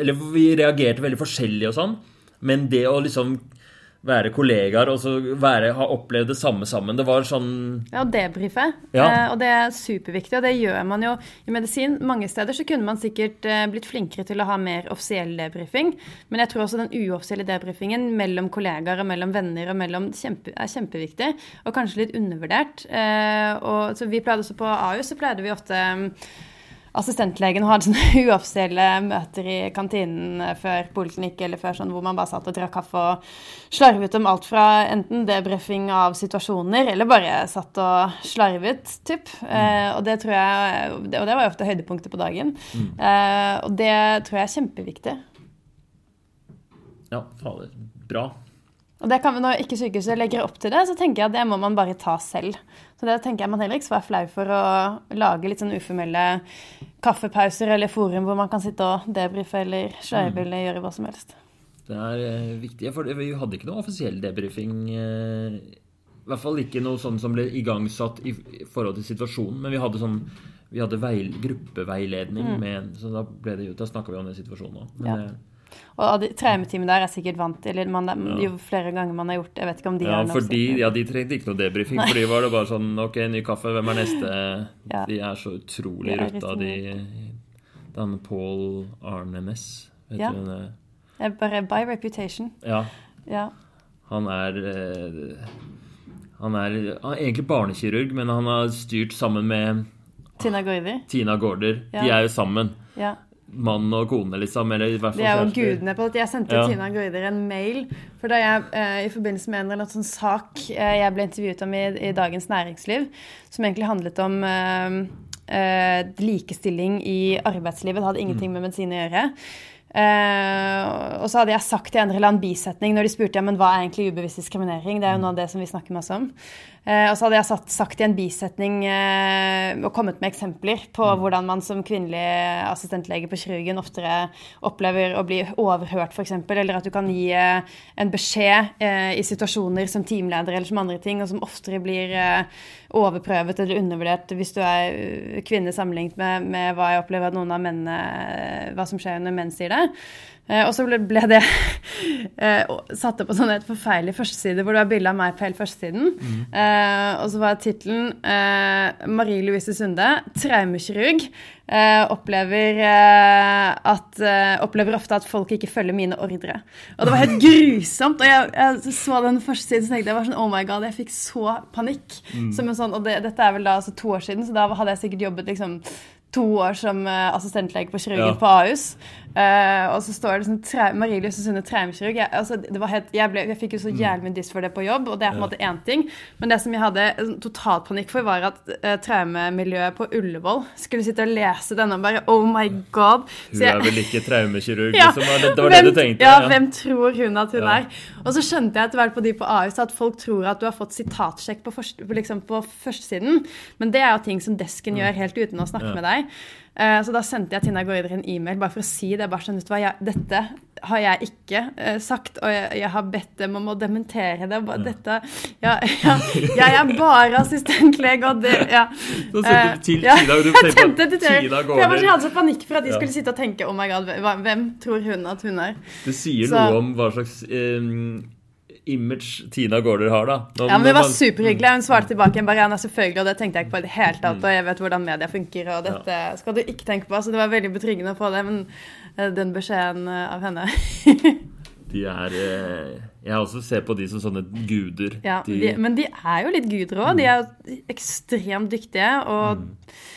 Eller vi reagerte veldig forskjellig og sånn, men det å liksom være kollegaer og så være, ha opplevd det samme sammen, det var sånn Ja, debrife. Ja. Eh, og det er superviktig, og det gjør man jo i medisin. Mange steder så kunne man sikkert eh, blitt flinkere til å ha mer offisiell debrifing, men jeg tror også den uoffisielle debrifingen mellom kollegaer og mellom venner og mellom kjempe, er kjempeviktig, og kanskje litt undervurdert. Eh, og, så vi pleide også på AU, så pleide vi ofte mm, og hadde sånne [laughs] uoffisielle møter i kantinen før poliklinikk eller før sånn, hvor man bare satt og drakk kaffe og slarvet om alt fra enten debrifing av situasjoner, eller bare satt og slarvet, typ. Eh, og det tror jeg, og det var jo ofte høydepunktet på dagen. Eh, og det tror jeg er kjempeviktig. Ja, fader. Bra. Og det kan, vi Når ikke sykehuset legger opp til det, så tenker jeg at det må man bare ta selv. Så det tenker jeg man heller ikke skal være flau for å lage litt sånn uformelle kaffepauser eller forum hvor man kan sitte og debrife eller sleive eller gjøre hva som helst. Det er eh, viktig, for vi hadde ikke noe offisiell debrifing. eh, I hvert fall ikke noe sånn som ble igangsatt i forhold til situasjonen. Men vi hadde sånn vi hadde veil, gruppeveiledning, med, så da, ble det, da snakka vi om den situasjonen òg. Ja. Og de traumeteamet der er sikkert vant til eller man, Jo flere ganger man har gjort Jeg vet ikke om de ja, har noe for de, ja, de trengte ikke noe debrifing. For de var det bare sånn Ok, ny kaffe, hvem er neste? [laughs] Ja. De er så utrolig rutta, de Den Paul Arne Næss. Vet Ja. du hvem det er? Bare by reputation. Ja. Ja. Han er eh, Han er, han er egentlig barnekirurg, men han har styrt sammen med Tina Gaarder. Tina Gaarder. De er jo sammen. Ja. Mann og kone, liksom. Eller i hvert fall det er jo gudene på at Jeg sendte Ja. Tina Guider en mail. For da jeg eh, i forbindelse med en eller annen sånn sak eh, jeg ble intervjuet om i, i Dagens Næringsliv, som egentlig handlet om eh, eh, likestilling i arbeidslivet, det hadde ingenting med medisin å gjøre. Og så hadde jeg sagt i en eller annen bisetning når de spurte ja, men hva er egentlig ubevisst diskriminering, det er jo noe av det som vi snakker masse om. Eh, og så hadde jeg satt, sagt i en bisetning eh, og kommet med eksempler på hvordan man som kvinnelig assistentlege på kirurgen oftere opplever å bli overhørt, f.eks., eller at du kan gi eh, en beskjed i situasjoner som teamleder eller som andre ting, og som oftere blir overprøvet eller undervurdert hvis du er kvinne sammenlignet med, med hva jeg opplever at noen av mennene Hva som skjer når menn sier det. Eh, og så ble, ble det [laughs] eh, satt opp på sånn et forferdelig førsteside hvor det var bilde av meg på hele førstesiden. Eh, og så var tittelen eh, Marie Louise Sunde, traumekirurg. Eh, opplever, eh, at, opplever ofte at folk ikke følger mine ordre. Og det var helt [laughs] grusomt. Og jeg, jeg så den første siden så tenkte jeg var sånn, oh my god, jeg fikk så panikk. Som en sånn, og det, dette er vel da altså to år siden, så da hadde jeg sikkert jobbet liksom to år som eh, assistentlege på kirurgen Ja. på Ahus. Uh, og så står det sånn tre, Marie Lyse Sunde traumekirurg. Jeg, altså, det var helt, jeg, ble, jeg fikk jo så jævlig mye diss for det på jobb, og det er på en måte én ting. Men det som jeg hadde total panikk for, var at uh, traumemiljøet på Ullevål skulle sitte og lese denne og bare Oh my god. Hun er jeg- vel ikke traumekirurg, ja, liksom? Det, det var hvem, det du tenkte? Ja, hvem tror hun at hun Ja. er? Og så skjønte jeg etter hvert på de på Ahus at folk tror at du har fått sitatsjekk på, først, på, liksom på førstesiden. Men det er jo ting som desken gjør helt uten å snakke Mm. Ja. med deg. Eh, Så da sendte jeg Tina Goider en e-mail bare for å si det. bare sånn, vet du hva, jeg, Dette har jeg ikke eh, sagt, og jeg, jeg har bedt dem om å dementere det. Bare, ja. dette, ja, ja, jeg er bare assistentlege, og det ja. Så sendte Eh, du til ja, Tina, du jeg tenkte til Tina. Tina Jeg, var, jeg hadde så panikk for at de Ja. skulle sitte og tenke Oh my god, hvem tror hun at hun er? Det sier Så- noe om hva slags eh, image Tina Gaarder har, da. Når, ja, men Det var superhyggelig. Hun svarte tilbake en Bariana, selvfølgelig, og det tenkte jeg ikke på i det hele tatt. Og jeg vet hvordan media funker, og dette skal du ikke tenke på. Så det var veldig betryggende å få det, men eh, den beskjeden eh, av henne [laughs] De er eh, Jeg også ser på de som sånne guder. Ja, de, men de er jo litt guder òg. De er jo ekstremt dyktige. og mm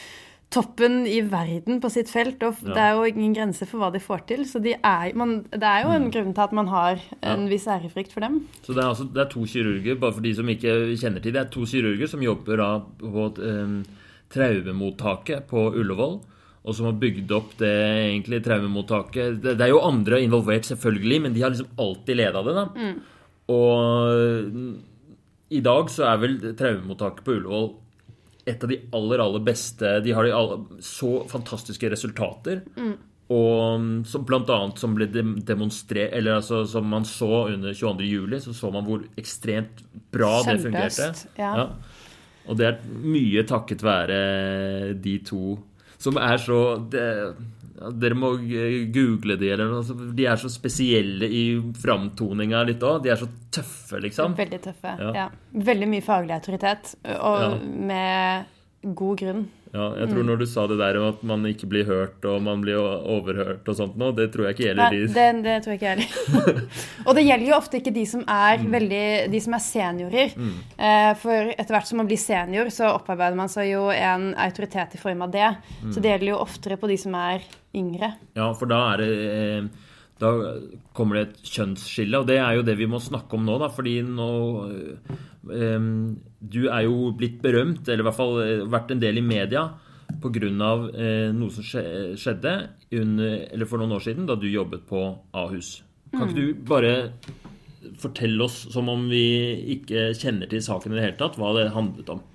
toppen i verden på sitt felt, og det er jo ingen grense for hva de får til. Så de er, man, det er jo en mm. grunn til at man har en ja. viss ærefrykt for dem. Så det er, altså, det er, to kirurger, bare for de som ikke kjenner til det, er to kirurger som jobber da på um, traumemottaket på Ullevål. Og som har bygd opp det egentlig traumemottaket. Det, det, er jo andre involvert, selvfølgelig, men de har liksom alltid leda det. da. Mm. Og i dag så er vel traumemottaket på Ullevål et av de aller, aller beste De har de aller, så fantastiske resultater. Mm. Og som blant annet som ble demonstrert Eller altså som man så under 22. juli, så så man hvor ekstremt bra det fungerte. Ja. Ja. Og det er mye takket være de to som er så det, dere må google de, eller noe. De er så spesielle i framtoninga litt òg. De er så tøffe, liksom. Veldig tøffe, ja. ja. Veldig mye faglig autoritet, og ja. med god grunn. Ja, jeg tror mm. når du sa det der om at man ikke blir hørt og man blir overhørt og sånt nå, det tror jeg ikke gjelder de det, det tror jeg ikke heller. [laughs] og det gjelder jo ofte ikke de som er mm. veldig De som er seniorer. Mm. Eh, for etter hvert som man blir senior, så opparbeider man seg jo en autoritet i form av det. Mm. Så det gjelder jo oftere på de som er yngre. Ja, for da er det eh, da kommer det et kjønnsskille, og det er jo det vi må snakke om nå. da, fordi nå um, Du er jo blitt berømt, eller i hvert fall eh, vært en del i media pga. Uh, noe som skjedde under, eller for noen år siden, da du jobbet på Ahus. Kan ikke mm. du bare fortelle oss, som om vi ikke kjenner til saken i det hele tatt, hva det handlet om?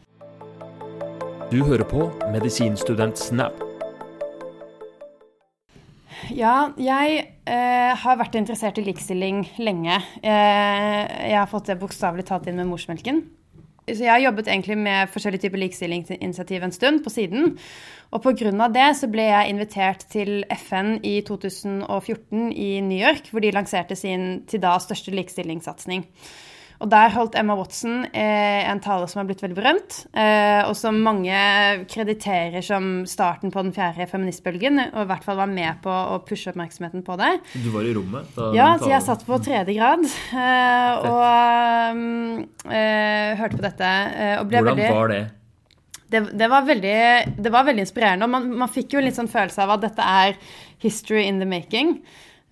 Du hører på Medisinstudent Snap. Ja, jeg eh, har vært interessert i likestilling lenge. Eh, jeg har fått det bokstavelig talt inn med morsmelken. Så jeg har jobbet egentlig med forskjellige typer likestillingsinitiativ en stund på siden. Og pga. det så ble jeg invitert til FN i 2014 i New York, hvor de lanserte sin til da største likestillingssatsing. Og der holdt Emma Watson eh, en tale som er blitt veldig berømt, eh, og som mange krediterer som starten på den fjerde feministbølgen, og i hvert fall var med på å pushe oppmerksomheten på det. Du var i rommet? ja, så jeg satt på tredje grad eh, og eh, hørte på dette. Eh, og ble Hvordan veldig var det? Det, det, var veldig, det, var veldig, inspirerende. og man, man, fikk jo en litt sånn følelse av at dette er history in the making.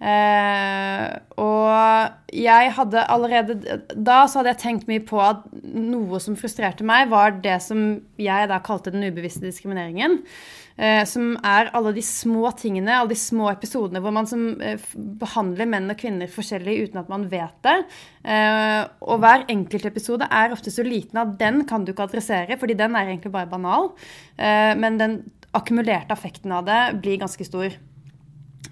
Eh, og jeg hadde allerede Da så hadde jeg tenkt mye på at noe som frustrerte meg, var det som jeg da kalte den ubevisste diskrimineringen. Eh, som er alle de små tingene, alle de små episodene hvor man som, eh, behandler menn og kvinner forskjellig uten at man vet det. Eh, og hver enkeltepisode er ofte så liten at den kan du ikke adressere, fordi den er egentlig bare banal. Eh, men den akkumulerte affekten av det blir ganske stor.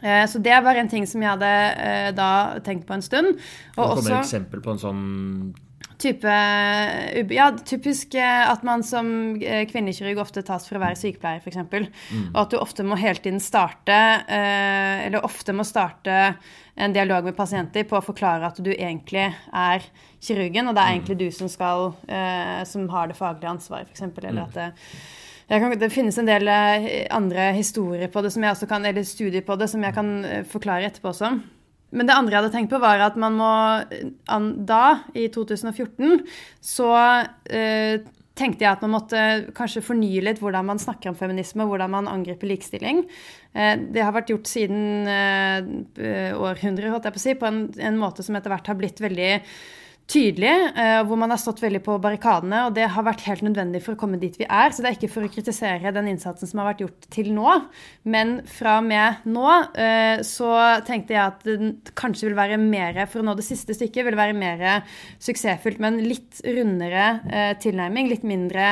Eh, så det var en ting som jeg hadde eh, da tenkt på en stund. Og kan også, et eksempel på en sånn type Ja, typisk eh, at man som kvinnekirurg ofte tas for å være sykepleier, f.eks. Mm. Og at du ofte må hele tiden starte, eller ofte må starte en dialog med pasienter på å forklare at du egentlig er kirurgen, og det er mm. egentlig du som skal Som har det faglige ansvaret, f.eks. Eller mm. at det kan, det finnes en del eh, andre historier på det, kan, eller studier på det, som jeg kan eh, forklare etterpå også. Men det andre jeg hadde tenkt på, var at man må Da, i 2014, så eh, tenkte jeg at man måtte kanskje fornye litt hvordan man snakker om feminisme, hvordan man angriper likestilling. Eh, det har vært gjort siden eh, århundrer, holdt jeg på å si, på en, en måte som etter hvert har blitt veldig tydelig, eh, hvor man har stått veldig på barrikadene. Og det har vært helt nødvendig for å komme dit vi er. Så det er ikke for å kritisere den innsatsen som har vært gjort til nå. Men fra og med nå eh, så tenkte jeg at det kanskje vil være mer, for å nå det siste stykket, vil være mer suksessfullt med en litt rundere eh, tilnærming. Litt mindre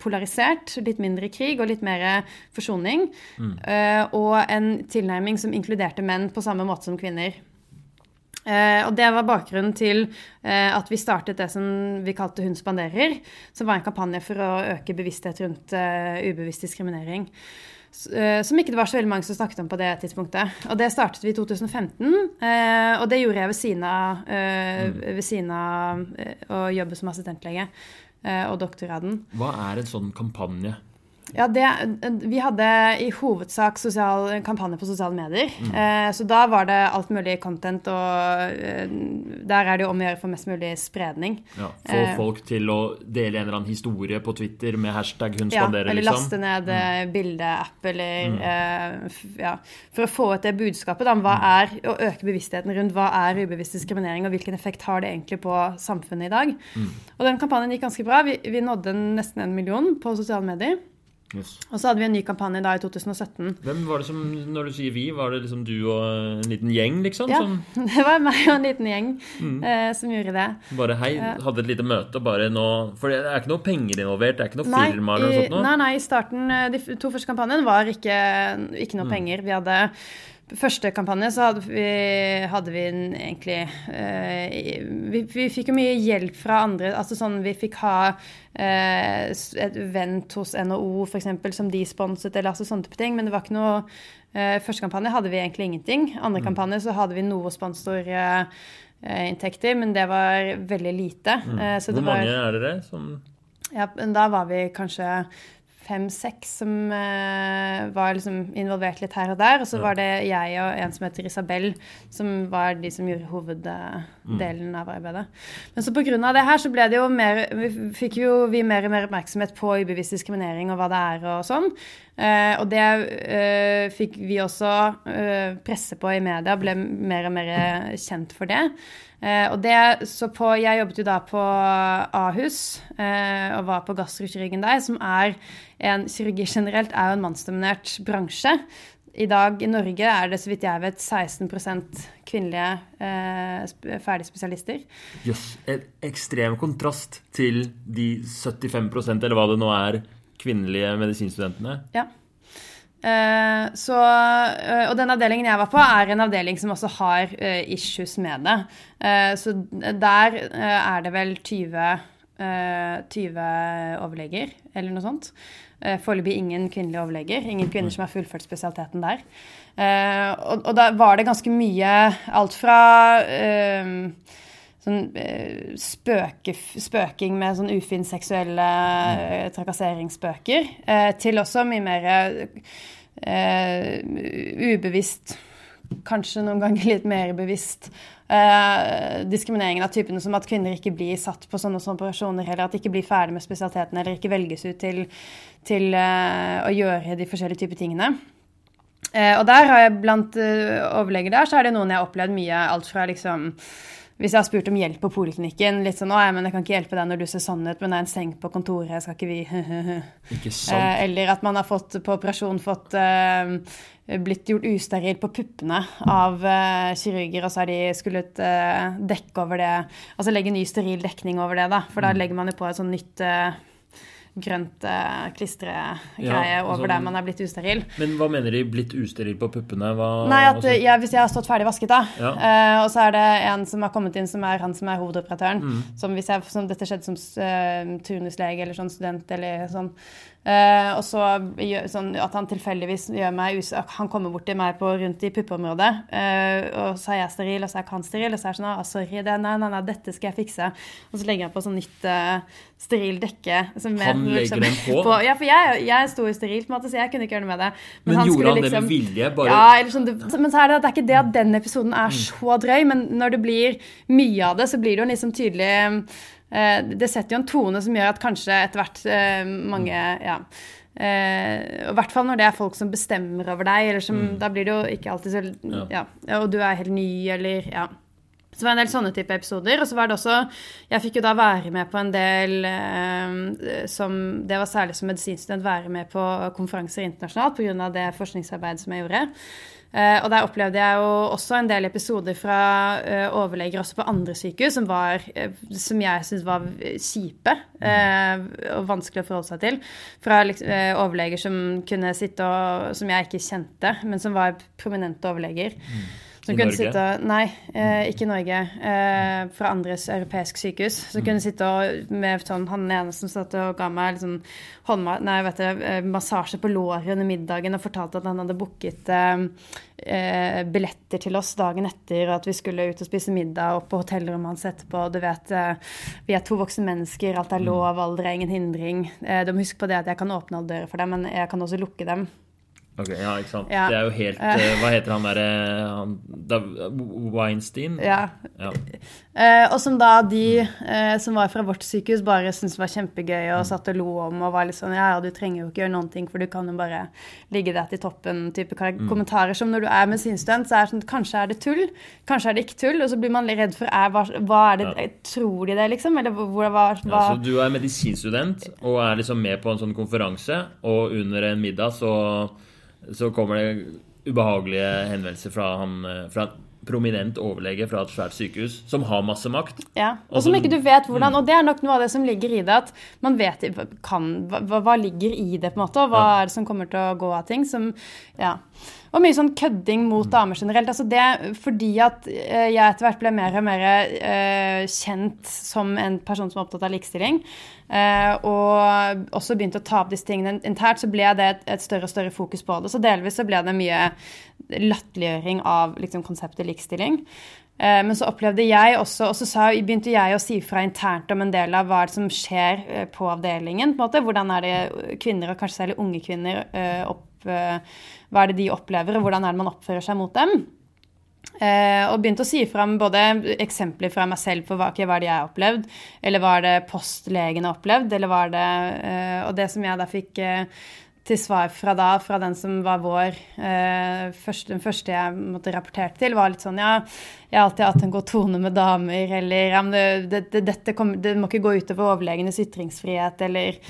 polarisert, litt mindre krig og litt mer forsoning. Mm. Og en tilnærming som inkluderte menn på samme måte som kvinner. Eh, og Det var bakgrunnen til eh, at vi startet det som vi kalte Hun spanderer, som var en kampanje for å øke bevissthet rundt uh, ubevisst diskriminering. som ikke det var så veldig mange som snakket om på det tidspunktet. Og det startet vi i 2015, eh, og det gjorde jeg ved siden av, eh, ved siden av å jobbe som assistentlege og doktorgraden. Hva er en sånn kampanje? Ja, det, Vi hadde i hovedsak sosial, kampanje på sosiale medier. Mm. Eh, så da var det alt mulig content, og eh, der er det jo om å gjøre for mest mulig spredning. Ja, Få Eh. folk til å dele en eller annen historie på Twitter med hashtag 'hun Ja, eller liksom? laste ned mm. bildeapp, eller Mm. eh, ja, For å få ut det budskapet da, om hva Mm. er, å øke bevisstheten rundt hva er ubevisst diskriminering, og hvilken effekt har det egentlig på samfunnet i dag. Mm. Og den kampanjen gikk ganske bra. Vi, vi nådde nesten en million på sosiale medier. Yes. Og så hadde vi en ny kampanje da i 2017. Hvem var det som, når du sier vi, var det liksom du og en liten gjeng, liksom? Ja, Som [laughs] det var meg og en liten gjeng Mm. eh, som gjorde det. bare hei, hadde et lite møte og bare nå For det er ikke noe penger involvert, det er ikke noe Nei, firma eller noe sånt noe? nei, nei, i starten, eh, de to første kampanjene var ikke, ikke Mm. penger. Vi hadde Første kampanje så hadde vi, hadde vi en, egentlig eh, vi, vi fikk jo mye hjelp fra andre. altså sånn Vi fikk ha eh, et event hos NHO eksempel, som de sponset, eller altså sånne type ting. Men det var ikke noe eh, Første kampanje hadde vi egentlig ingenting. Andre kampanje så hadde vi noe sponsorinntekter, men det var veldig lite. Eh, så det Hvor mange var, er dere som ja, men da var vi kanskje fem-seks som uh, var liksom involvert litt her og der. Og så Ja. var det jeg og en som heter Isabel, som var de som gjorde hoveddelen av arbeidet. Men så av det her så ble det jo mer Vi fikk jo vi mer og mer oppmerksomhet på ubevisst diskriminering og hva det er og sånn. Uh, og det uh, fikk vi også uh, presse på i media, ble mer og mer kjent for det. Og det, så på, Jeg jobbet jo da på Ahus og var på gastrokirurgen der, som er en Kirurgi generelt er jo en mannsdominert bransje. I dag i Norge er det så vidt jeg vet 16 kvinnelige eh, ferdigspesialister. ferdige spesialister. En ekstrem kontrast til de 75% eller hva det nå er, kvinnelige medisinstudentene. Ja. Eh, så, eh, og den avdelingen jeg var på, er en avdeling som også har eh, issues med det. Eh, så der eh, er det vel 20, eh, 20 overleger, eller noe sånt. Uh, Foreløpig ingen kvinnelige overleger. Ingen kvinner som har fullført spesialiteten der. Eh, og, og da var det ganske mye alt fra eh, sånn eh, spøke, spøking med sånn ufin seksuelle eh, trakasseringsspøker, eh, til også mye mer eh, ubevisst Kanskje noen ganger litt mer bevisst. Eh, diskrimineringen av typene som at kvinner ikke blir satt på sånne, sånne operasjoner, eller at de ikke blir ferdig med spesialiteten, eller ikke velges ut til, til eh, å gjøre de forskjellige typer tingene. Eh, og der har jeg blant eh, overleger der, så er det noen jeg har opplevd mye, alt fra liksom hvis jeg har spurt om hjelp på poliklinikken, litt sånn 'Å, men jeg kan ikke hjelpe deg når du ser sånn ut, men det er en seng på kontoret, skal ikke vi [laughs] Ikke sant? Eh, Eller at man har fått på operasjon fått eh, blitt gjort usteril på puppene av eh, kirurger, og så har de skullet eh, dekke over det Altså legge ny steril dekning over det, da. For da legger man jo på et sånn nytt grønt uh, klistregreie Ja, over sånn- der man er blitt usteril. Men hva mener de blitt usteril på puppene? Hva, Nei, at jeg, hvis jeg har stått ferdig vasket, da, Ja. uh, og så er det en som har kommet inn, som er han som er hovedoperatøren, Mm. som hvis jeg, som dette skjedde som uh, turnuslege eller sånn student eller sånn, eh, og så sånn at han tilfeldigvis gjør meg Han kommer bort til meg på, rundt i puppeområdet, uh, og så er jeg steril, og så er jeg han steril, og så er jeg sånn ah, sorry, det, nei, nei, nei, dette skal jeg fikse. Og så legger han på sånn nytt uh, steril dekke. med- Han legger den på? Ja, for jeg, jeg sto jo sterilt, på måte, så jeg kunne ikke gjøre noe med det. Men han gjorde han han det liksom- med vilje? Bare ja, eller sånn, det, men så er det, det er ikke det at den episoden er så drøy, men når det blir mye av det, så blir det jo liksom tydelig Det setter jo en tone som gjør at kanskje etter hvert eh, mange Ja. Eh, I hvert fall når det er folk som bestemmer over deg, eller som, da blir det jo ikke alltid så Ja. ja. Og du er helt ny, eller Ja. Så det var en del sånne type episoder. Og så var det også Jeg fikk jo da være med på en del eh, som Det var særlig som medisinstudent være med på konferanser internasjonalt pga. det forskningsarbeidet som jeg gjorde. Eh, og der opplevde jeg jo også en del episoder fra uh, overleger også på andre sykehus som, var, uh, som jeg syntes var kjipe og vanskelig å forholde seg til. Fra liksom, overleger som kunne sitte og Som jeg ikke kjente, men som var prominente overleger. Som Som I kunne Norge? sitte Nei, eh, ikke i Norge. Eh, fra andres europeisk sykehus. Som kunne sitte og med sånn Han ene som satt og ga meg liksom håndma... Nei, vet du, eh, massasje på låret under middagen og fortalte at han hadde booket eh, eh, billetter til oss dagen etter, og at vi skulle ut og spise middag og på hotellrommet hans etterpå. Du vet, eh, vi er to voksne mennesker, alt er lov, alder er ingen hindring. De må huske på det at jeg kan åpne alle dører for dem, men jeg kan også lukke dem. Ok, ja, ikke sant. Ja. Det er jo helt eh, Hva heter han derre Weinstein? Ja, Ja. Eh, og som da de eh, som var fra vårt sykehus, bare syntes var kjempegøy og satt og lo om og var litt sånn Ja, ja, du trenger jo ikke gjøre noen ting, for du kan jo bare ligge der til toppen. type kar- kommentarer som når du er medisinstudent, så er det sånn Kanskje er det tull, kanskje er det ikke tull, og så blir man litt redd for er, hva, hva er det Tror de det, liksom? Eller hvor, hvor- hva, Ja, så du er medisinstudent og er liksom med på en sånn konferanse, og under en middag så, så kommer det ubehagelige henvendelser fra, han, eh, fra en prominent overlege fra et svært sykehus som har masse makt. Ja, og som ikke du vet hvordan, og det er nok noe av det som ligger i det, at man vet kan, hva, hva ligger i det, på en måte, og hva Ja. er det som kommer til å gå av ting. Som, ja. Og mye sånn kødding mot Mm. damer generelt. altså det Fordi at eh, jeg etter hvert ble mer og mer eh, kjent som en person som er opptatt av likestilling, og også begynte å ta opp disse tingene internt, så ble det et, et større og større fokus på det. Så delvis så ble det mye latterliggjøring av liksom, konseptet likestilling. Eh, Men så opplevde jeg også, og så sa, begynte jeg å si fra internt om en del av hva som skjer eh, på avdelingen. på en måte. Hvordan er det kvinner, og kanskje særlig unge kvinner, eh, opp, eh, hva er det de opplever, og hvordan er det man oppfører seg mot dem. Eh, og begynte å si fram både eksempler fra meg selv på hva, okay, hva det jeg har opplevd, eller hva er det postlegen opplevd, eller hva er det eh, Og det som jeg da fikk eh, til svar fra da, fra den som var vår eh, første, Den første jeg måtte rapportere til, var litt sånn Ja, jeg har alltid hatt en god tone med damer, eller ja, men det, det, det, dette kom, det må ikke gå utover overlegenes ytringsfrihet, eller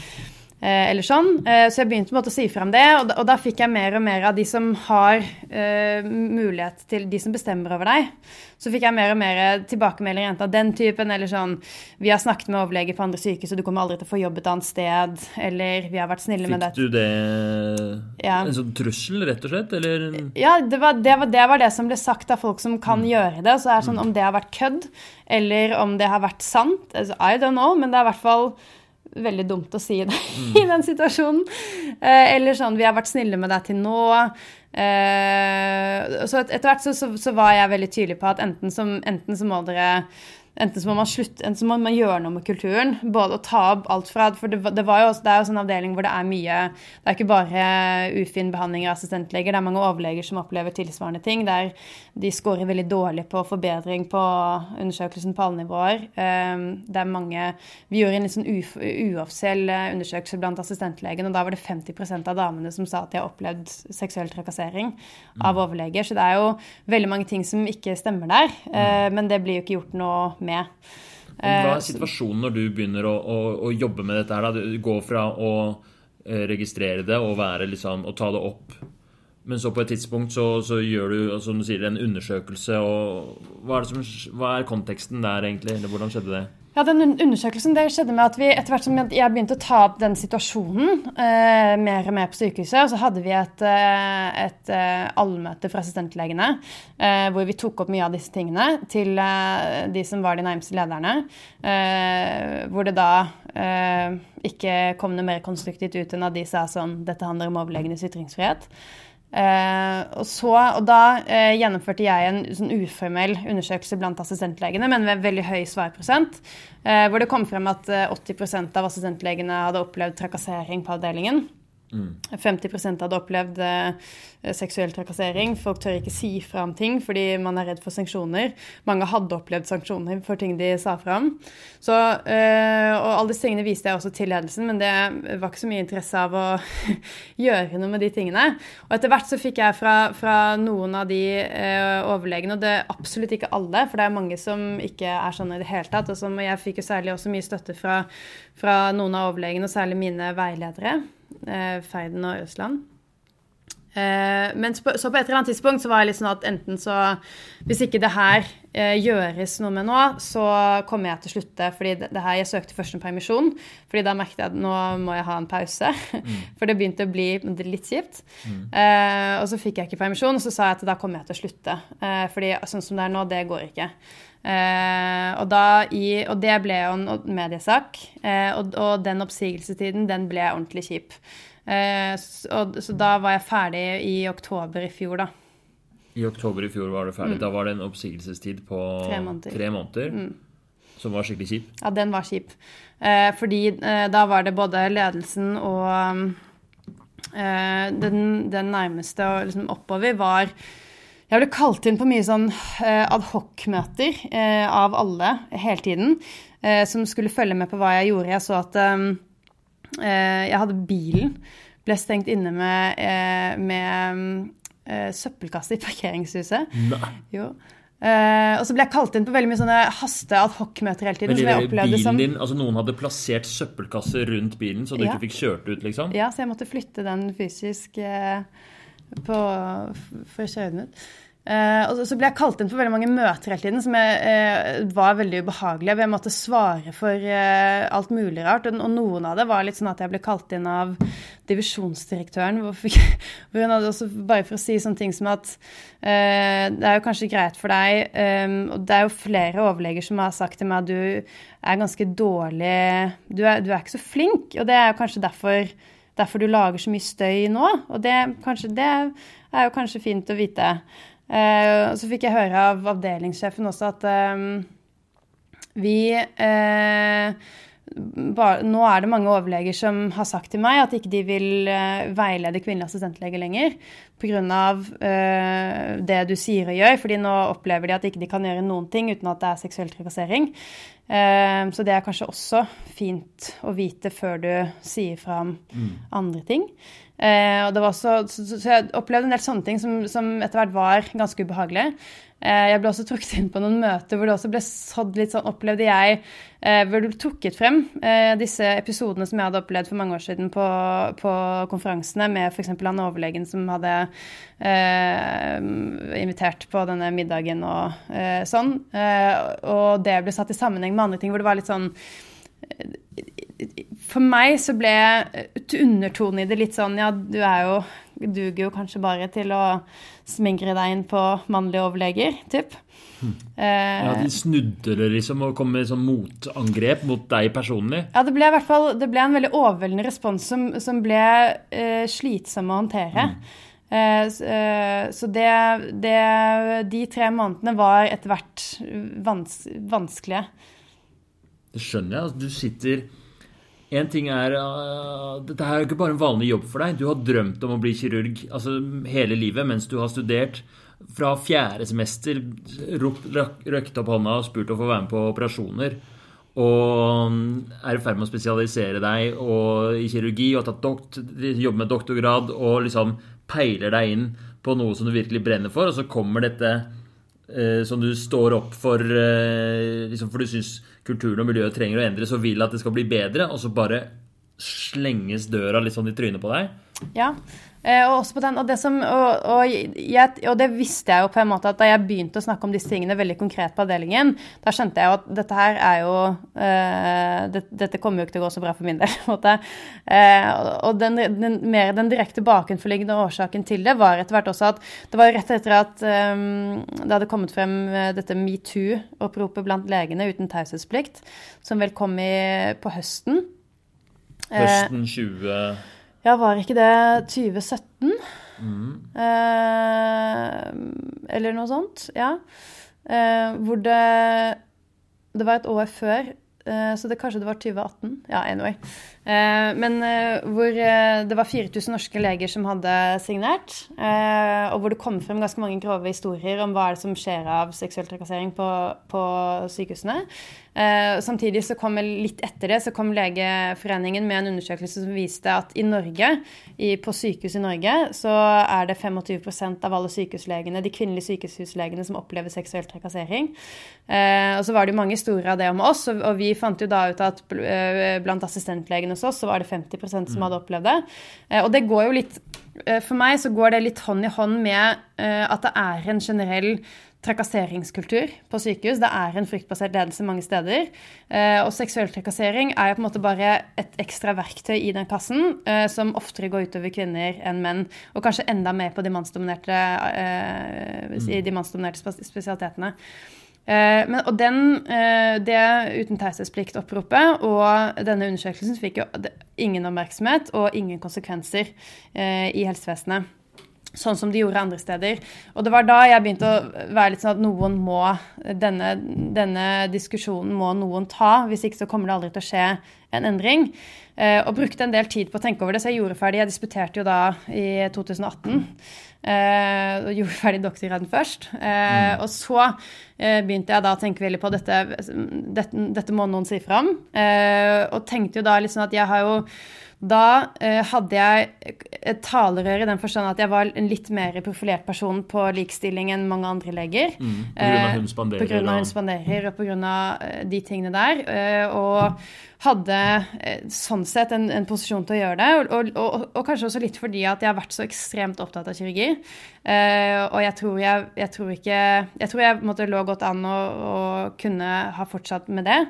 eller sånn. Eh, så jeg begynte på å si frem det, og da, og da fikk jeg mer og mer av de som har eh, mulighet til De som bestemmer over deg. Så fikk jeg mer og mer tilbakemeldinger enten av den typen, eller sånn Vi har snakket med overlege på andre sykehus, og du kommer aldri til å få jobb et annet sted. Eller vi har vært snille med Fikk du det Ja. En sånn trussel, rett og slett? Eller Ja, det var det, var, det var det som ble sagt av folk som kan gjøre det. Så er det sånn om det har vært kødd, eller om det har vært sant. Altså, I don't know, men det er i hvert fall veldig dumt å si det [laughs] i den situasjonen. Eh, eller sånn Vi har vært snille med deg til nå. Eh, så et, etter hvert så, så, så var jeg veldig tydelig på at enten, som, enten så må dere Enten så må man slutte, enten så må man gjøre noe med kulturen. Både å ta opp alt fra For det, det, var jo også, det er jo sånn avdeling hvor det er mye Det er ikke bare ufin behandling av assistentleger. Det er mange overleger som opplever tilsvarende ting. Der de scorer veldig dårlig på forbedring på undersøkelsen på alle nivåer. Eh, Det er mange Vi gjorde en litt sånn uf, uoffisiell eh, undersøkelse blant assistentlegen, og da var det 50% av damene som sa at de har opplevd seksuell trakassering av overleger. Så det er jo veldig mange ting som ikke stemmer der. eh, Men det blir jo ikke gjort noe med. Hva Eh, er situasjonen når du begynner å, å, å jobbe med dette her? Da? Du går fra å eh, registrere det og liksom, og ta det opp, men så på et tidspunkt så, så gjør du som du sier, en undersøkelse. og Hva er, det som, hva er konteksten der, egentlig? Eller hvordan skjedde det? Ja, den undersøkelsen det skjedde med at vi etter hvert som jeg begynte å ta opp den situasjonen eh, mer og mer på sykehuset, så hadde vi et, et, et eh, allmøte for assistentlegene eh, hvor vi tok opp mye av disse tingene til eh, de som var de nærmeste lederne. Eh, hvor det da eh, ikke kom noe mer konstruktivt ut enn at de sa sånn Dette handler om overlegenes ytringsfrihet. Eh, og, så, og da eh, gjennomførte jeg en sånn uformell undersøkelse blant assistentlegene, men med veldig høy svarprosent. Eh, hvor det kom frem at eh, 80% av assistentlegene hadde opplevd trakassering på avdelingen. 50 hadde opplevd eh, seksuell trakassering. Folk tør ikke si fra om ting fordi man er redd for sanksjoner. Mange hadde opplevd sanksjoner for ting de sa fra om. Så, eh, og alle disse tingene viste jeg også til ledelsen, men det var ikke så mye interesse av å [laughs] gjøre noe med de tingene. Og etter hvert så fikk jeg fra, fra noen av de eh, overlegene, og det er absolutt ikke alle, for det er mange som ikke er sånn i det hele tatt. Og som, jeg fikk jo særlig også mye støtte fra, fra noen av overlegene, og særlig mine veiledere. Eh, Feiden og Øsland. Eh, men så på, et eller annet tidspunkt så var jeg litt sånn at enten så Hvis ikke det her eh, gjøres noe med nå, så kommer jeg til å slutte. fordi det, her, Jeg søkte først en permisjon, fordi da merket jeg at nå må jeg ha en pause. [laughs] For det begynte å bli litt kjipt. Eh, og så fikk jeg ikke permisjon, og så sa jeg at da kommer jeg til å slutte. Fordi sånn som det er nå, det går ikke. Eh, og, i, og det ble jo en mediesak. Eh, og, og den oppsigelsestiden, den ble ordentlig kjip. Eh, så, så da var jeg ferdig i oktober i fjor, da. I oktober i fjor var du ferdig. Da var det en oppsigelsestid på Tre måneder. tre måneder, som var skikkelig kjip. Ja, den var kjip. Eh, fordi da var det både ledelsen og eh, den, den nærmeste og liksom oppover var Jeg ble kalt inn på mye sånn eh, adhoc-møter eh, av alle hele tiden. Eh, som skulle følge med på hva jeg gjorde. Jeg så at jeg hadde bilen. Ble stengt inne med, med søppelkasse i parkeringshuset. Nei. Jo. Uh, og så ble jeg kalt inn på veldig mye sånne haste adhoc-møter hele tiden. Men som jeg opplevde bilen som... din, altså Noen hadde plassert søppelkasse rundt bilen, så du Ja. ikke fikk kjørt ut, liksom? Ja, så jeg måtte flytte den fysisk eh, på, for ut. Eh, og så, så ble jeg kalt inn på veldig mange møter hele tiden som jeg, eh, var veldig ubehagelige. Jeg måtte svare for eh, alt mulig rart. Og, og noen av det var litt sånn at jeg ble kalt inn av divisjonsdirektøren. [laughs] Hvor hun hadde også, bare for å si sånne ting som at eh, det er jo kanskje greit for deg eh, Og det er jo flere overleger som har sagt til meg at du er ganske dårlig Du er, du er ikke så flink. Og det er jo kanskje derfor derfor du lager så mye støy nå. Og det, kanskje, det er jo kanskje fint å vite. Eh, så fikk jeg høre av avdelingssjefen også at eh, vi eh, bare, Nå er det mange overleger som har sagt til meg at ikke de vil eh, veilede kvinnelige assistentleger lenger pga. Uh, det du sier og gjør. fordi nå opplever de at ikke de kan gjøre noen ting uten at det er seksuell trakassering. Eh, så det er kanskje også fint å vite før du sier fra om andre ting. Eh, og det var også, så, så så jeg opplevde en del sånne ting som, som etter hvert var ganske ubehagelige. Eh, jeg ble også trukket inn på noen møter hvor det også ble sådd litt sånn, opplevde jeg, eh, hvor du trukket frem eh, disse episodene som jeg hadde opplevd for mange år siden på, på konferansene med f.eks. han overlegen som hadde eh, invitert på denne middagen og eh, sånn. Og det ble satt i sammenheng med andre ting hvor det var litt sånn for meg så ble undertonen i det litt sånn Ja, du er jo duger jo kanskje bare til å smigre deg inn på mannlige overleger, typ. Eh, Ja, De snudde det liksom og kom med sånn motangrep mot deg personlig. ja, det ble i hvert fall det ble en veldig overveldende respons som, som ble eh, slitsom å håndtere. Mm. så det, det De tre månedene var etter hvert vans, vanskelige. Det skjønner jeg. altså Du sitter En ting er uh, Dette er jo ikke bare en vanlig jobb for deg. Du har drømt om å bli kirurg altså, hele livet mens du har studert. Fra fjerde semester røkte opp hånda og spurt å få være med på operasjoner. Og mm, er i ferd med å spesialisere deg i kirurgi og jobber med doktorgrad og liksom peiler deg inn på noe som du virkelig brenner for, og så kommer dette eh, som du står opp for eh, liksom, For du syns kulturen og miljøet trenger å endres og vil at det skal bli bedre, og så bare slenges døra litt sånn i trynet på deg. Ja, eh, og også på den, og det, som, og, og, jeg, og det visste jeg jo på en måte at da jeg begynte å snakke om disse tingene veldig konkret på avdelingen, da skjønte jeg jo at dette her er jo uh, det, Dette kommer jo ikke til å gå så bra for min del. [laughs] Eh, og den, den, mer den direkte bakenforliggende årsaken til det var etter hvert også at det var rett etter at um, det hadde kommet frem dette metoo-oppropet blant legene uten taushetsplikt, som vel kom i, på høsten. Eh, Høsten 20... ja, var ikke det 2017? Eh, eller noe sånt. Ja. Eh, hvor det Det var et år før, eh, så det kanskje det var 2018. Ja, anyway. Eh, men eh, hvor eh, det var 4000 norske leger som hadde signert, og hvor det kom frem ganske mange grove historier om hva er det som skjer av seksuell trakassering på, på sykehusene. Eh, samtidig så kom litt etter det så kom Legeforeningen med en undersøkelse som viste at i Norge, på sykehus i Norge, så er det 25% av alle sykehuslegene, de kvinnelige sykehuslegene som opplever seksuell trakassering. Og så var det jo mange historier av det om oss, og, vi fant jo da ut at blant assistentlegene hos oss så var det 50% som hadde opplevd det. Eh, og det går jo litt eh, For meg så går det litt hånd i hånd med eh, at det er en generell trakasseringskultur på sykehus. Det er en fryktbasert ledelse mange steder. Og seksuell trakassering er jo på en måte bare et ekstra verktøy i den kassen, som oftere går utover kvinner enn menn. Og kanskje enda mer på de mannsdominerte, i de mannsdominerte spesialitetene. Eh, Men, og den, eh, det uten taushetsplikt-oppropet og denne undersøkelsen fikk jo ingen oppmerksomhet og ingen konsekvenser eh, i helsevesenet. Sånn som de gjorde andre steder. Og det var da jeg begynte å være litt sånn at noen må Denne, denne diskusjonen må noen ta. Hvis ikke så kommer det aldri til å skje en endring. Og brukte en del tid på å tenke over det, så jeg gjorde ferdig. Jeg disputerte jo da i 2018. Eh, og gjorde ferdig doktorgraden først. Eh, Og så eh, begynte jeg da å tenke veldig på dette, dette, dette må noen si fram. Eh, og tenkte jo da sånn at jeg har jo da eh, hadde jeg et talerør i den forstand at jeg var en litt mer profilert person på likestilling enn mange andre leger. Mm, på grunn av hun spanderer, På grunn av hun spanderer og på grunn av de tingene der. eh, Og hadde eh, sånn sett en, en posisjon til å gjøre det. Og, og, og, og kanskje også litt fordi at jeg har vært så ekstremt opptatt av kirurgi. Eh, og jeg tror jeg, jeg tror ikke Jeg tror jeg måtte, lå godt an å, å kunne ha fortsatt med det.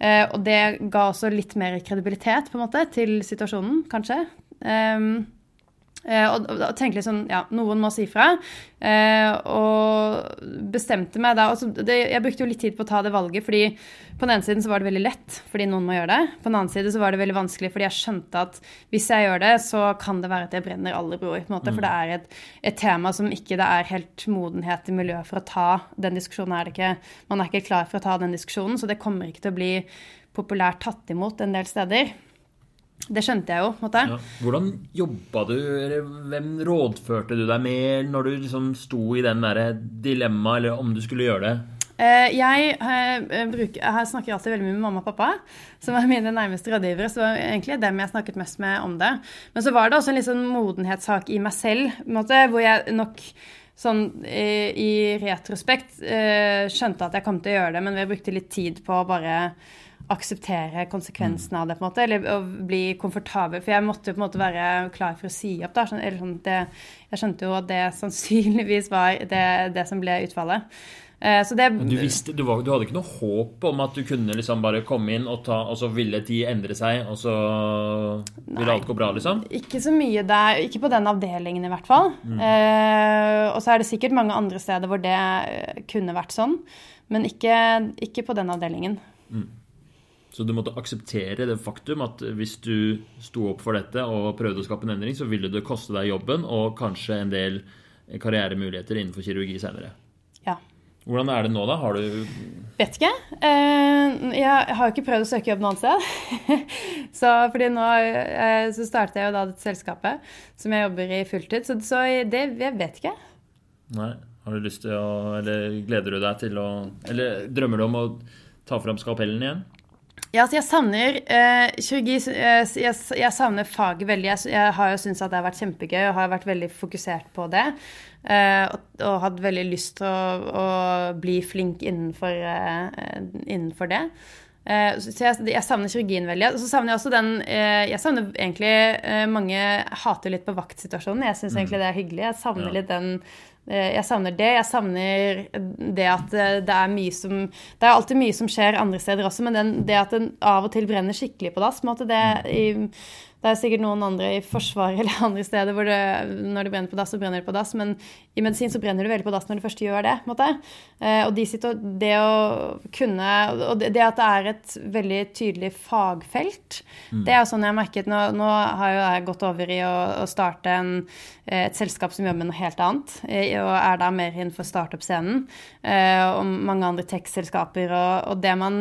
Eh, og det ga også litt mer kredibilitet på en måte til situasjonen, kanskje. Um, og, og, og tenkte liksom ja, noen må si fra. Eh, og bestemte meg da altså det, Jeg brukte jo litt tid på å ta det valget, fordi på den ene siden så var det veldig lett fordi noen må gjøre det. På den annen side så var det veldig vanskelig fordi jeg skjønte at hvis jeg gjør det, så kan det være at jeg brenner alle broer. på en måte, For det er et, et tema som ikke det er helt modenhet i miljøet for å ta. Den diskusjonen er det ikke. Man er ikke klar for å ta den diskusjonen, så det kommer ikke til å bli populært tatt imot en del steder. Det skjønte jeg jo. måtte jeg. Ja. Hvordan jobba du, eller hvem rådførte du deg med når du liksom sto i den dilemmaet, eller om du skulle gjøre det? Eh, Jeg, eh, bruker, jeg snakker alltid veldig mye med mamma og pappa, som er mine nærmeste rådgivere. Så det var egentlig dem jeg snakket mest med om det. Men så var det også en litt sånn modenhetssak i meg selv, måte, hvor jeg nok sånn i, i retrospekt eh, skjønte at jeg kom til å gjøre det, men vi brukte litt tid på å bare akseptere konsekvensene av det, på en måte, eller å bli komfortabel. For jeg måtte jo på en måte være klar for å si opp. da, sånn, eller sånn, det, Jeg skjønte jo at det sannsynligvis var det, det som ble utfallet. Eh, Så det, du, visste, du, var, du hadde ikke noe håp om at du kunne liksom bare komme inn, og, ta, og så ville tid endre seg, og så ville Nei. alt gå bra, liksom? Ikke så mye der, ikke på den avdelingen i hvert fall. Eh, og så er det sikkert mange andre steder hvor det eh, kunne vært sånn, men ikke, ikke på den avdelingen. Så du måtte akseptere det faktum at hvis du sto opp for dette og prøvde å skape en endring, så ville det koste deg jobben og kanskje en del karrieremuligheter innenfor kirurgi senere. Ja. Hvordan er det nå, da? Har du Vet ikke. Eh, jeg har jo ikke prøvd å søke jobb noe annet sted. [laughs] så fordi nå eh, så startet jeg jo da dette selskapet som jeg jobber i fulltid, så, så det jeg vet ikke. Nei. Har du lyst til å Eller gleder du deg til å Eller drømmer du om å ta fram skalpellen igjen? Ja, altså jeg savner eh, kirurgi eh, jeg, jeg savner faget veldig. Jeg, jeg har jo syntes at det har vært kjempegøy og har vært veldig fokusert på det. Eh, og, og hatt veldig lyst til å, å bli flink innenfor, eh, innenfor det. Eh, så jeg, savner kirurgien veldig. Og så savner jeg også den eh, Jeg savner egentlig Mange hater litt på vaktsituasjonen. Jeg syns egentlig det er hyggelig. Jeg savner litt den jeg savner det. Jeg savner det at eh, det er mye som Det er alltid mye som skjer andre steder også, men den, det at den av og til brenner skikkelig på dass på en måte, det, i, det er sikkert noen andre i Forsvaret [laughs] eller andre steder hvor det, når det brenner på dass, så brenner det på dass, men i medisin så brenner det veldig på dass når du først gjør det. Eh, Og de sitter, det å kunne Og det at det er et veldig tydelig fagfelt, det er sånn jeg har merket. Nå, nå har jo jeg gått over i å, å starte en, eh, et selskap som jobber med noe helt annet, eh, og er da mer innenfor startup-scenen, og mange andre tech-selskaper. Og, og det man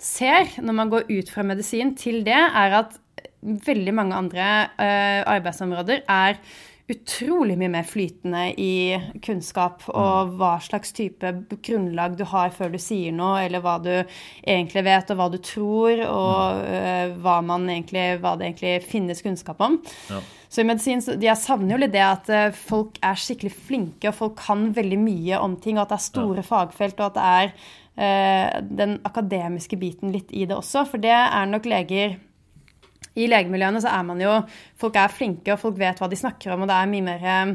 ser når man går ut fra medisin til det, er at veldig mange andre uh, arbeidsområder er utrolig mye mer flytende i kunnskap og hva slags type grunnlag du har før du sier noe, eller hva du egentlig vet, og hva du tror, og uh, hva, man egentlig, hva det egentlig finnes kunnskap om. Ja. Så i medisin, så jeg savner jo litt det at uh, folk er skikkelig flinke, og folk kan veldig mye om ting, og at det er store fagfelt, og at det er uh, den akademiske biten litt i det også. For det er nok leger I legemiljøene så er man jo Folk er flinke, og folk vet hva de snakker om, og det er mye mer eh,